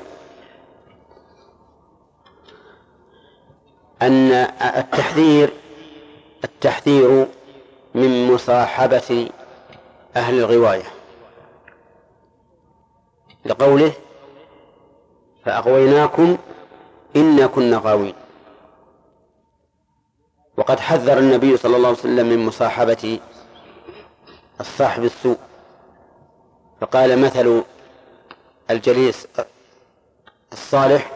أن التحذير التحذير من مصاحبة أهل الغواية لقوله فأغويناكم إنا كنا غاوين وقد حذر النبي صلى الله عليه وسلم من مصاحبة الصاحب السوء. فقال مثل الجليس الصالح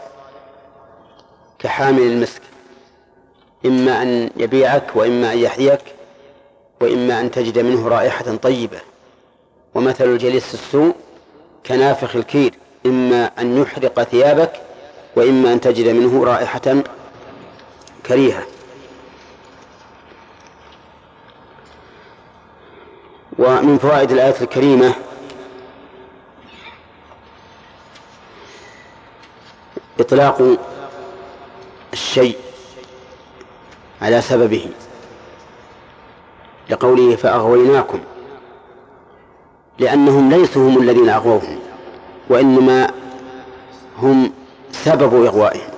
كحامل المسك إما أن يبيعك وإما أن يحذيك وإما أن تجد منه رائحة طيبة. ومثل الجليس السوء كنافخ الكير إما أن يحرق ثيابك وإما أن تجد منه رائحة كريهة. ومن فوائد الآية الكريمة إطلاق الشيء على سببه. لقوله فأغويناكم لأنهم ليسوا هم الذين أغووهم وإنما هم سبب إغوائهم.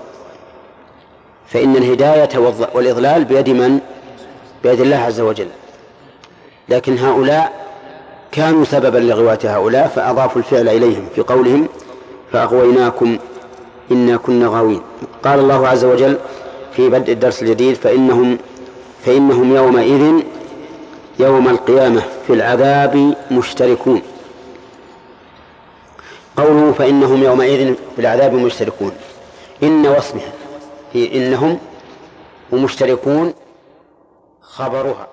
فإن الهداية والإضلال بيد من؟ بيد الله عز وجل. لكن هؤلاء كانوا سببا لغواية هؤلاء فأضافوا الفعل إليهم في قولهم فأغويناكم إنا كنا غاوين. قال الله عز وجل في بدء الدرس الجديد فإنهم فإنهم يومئذ يوم القيامة في العذاب مشتركون. قوله فإنهم يومئذ في العذاب مشتركون. إن واسمها في إنهم ومشتركون خبرها.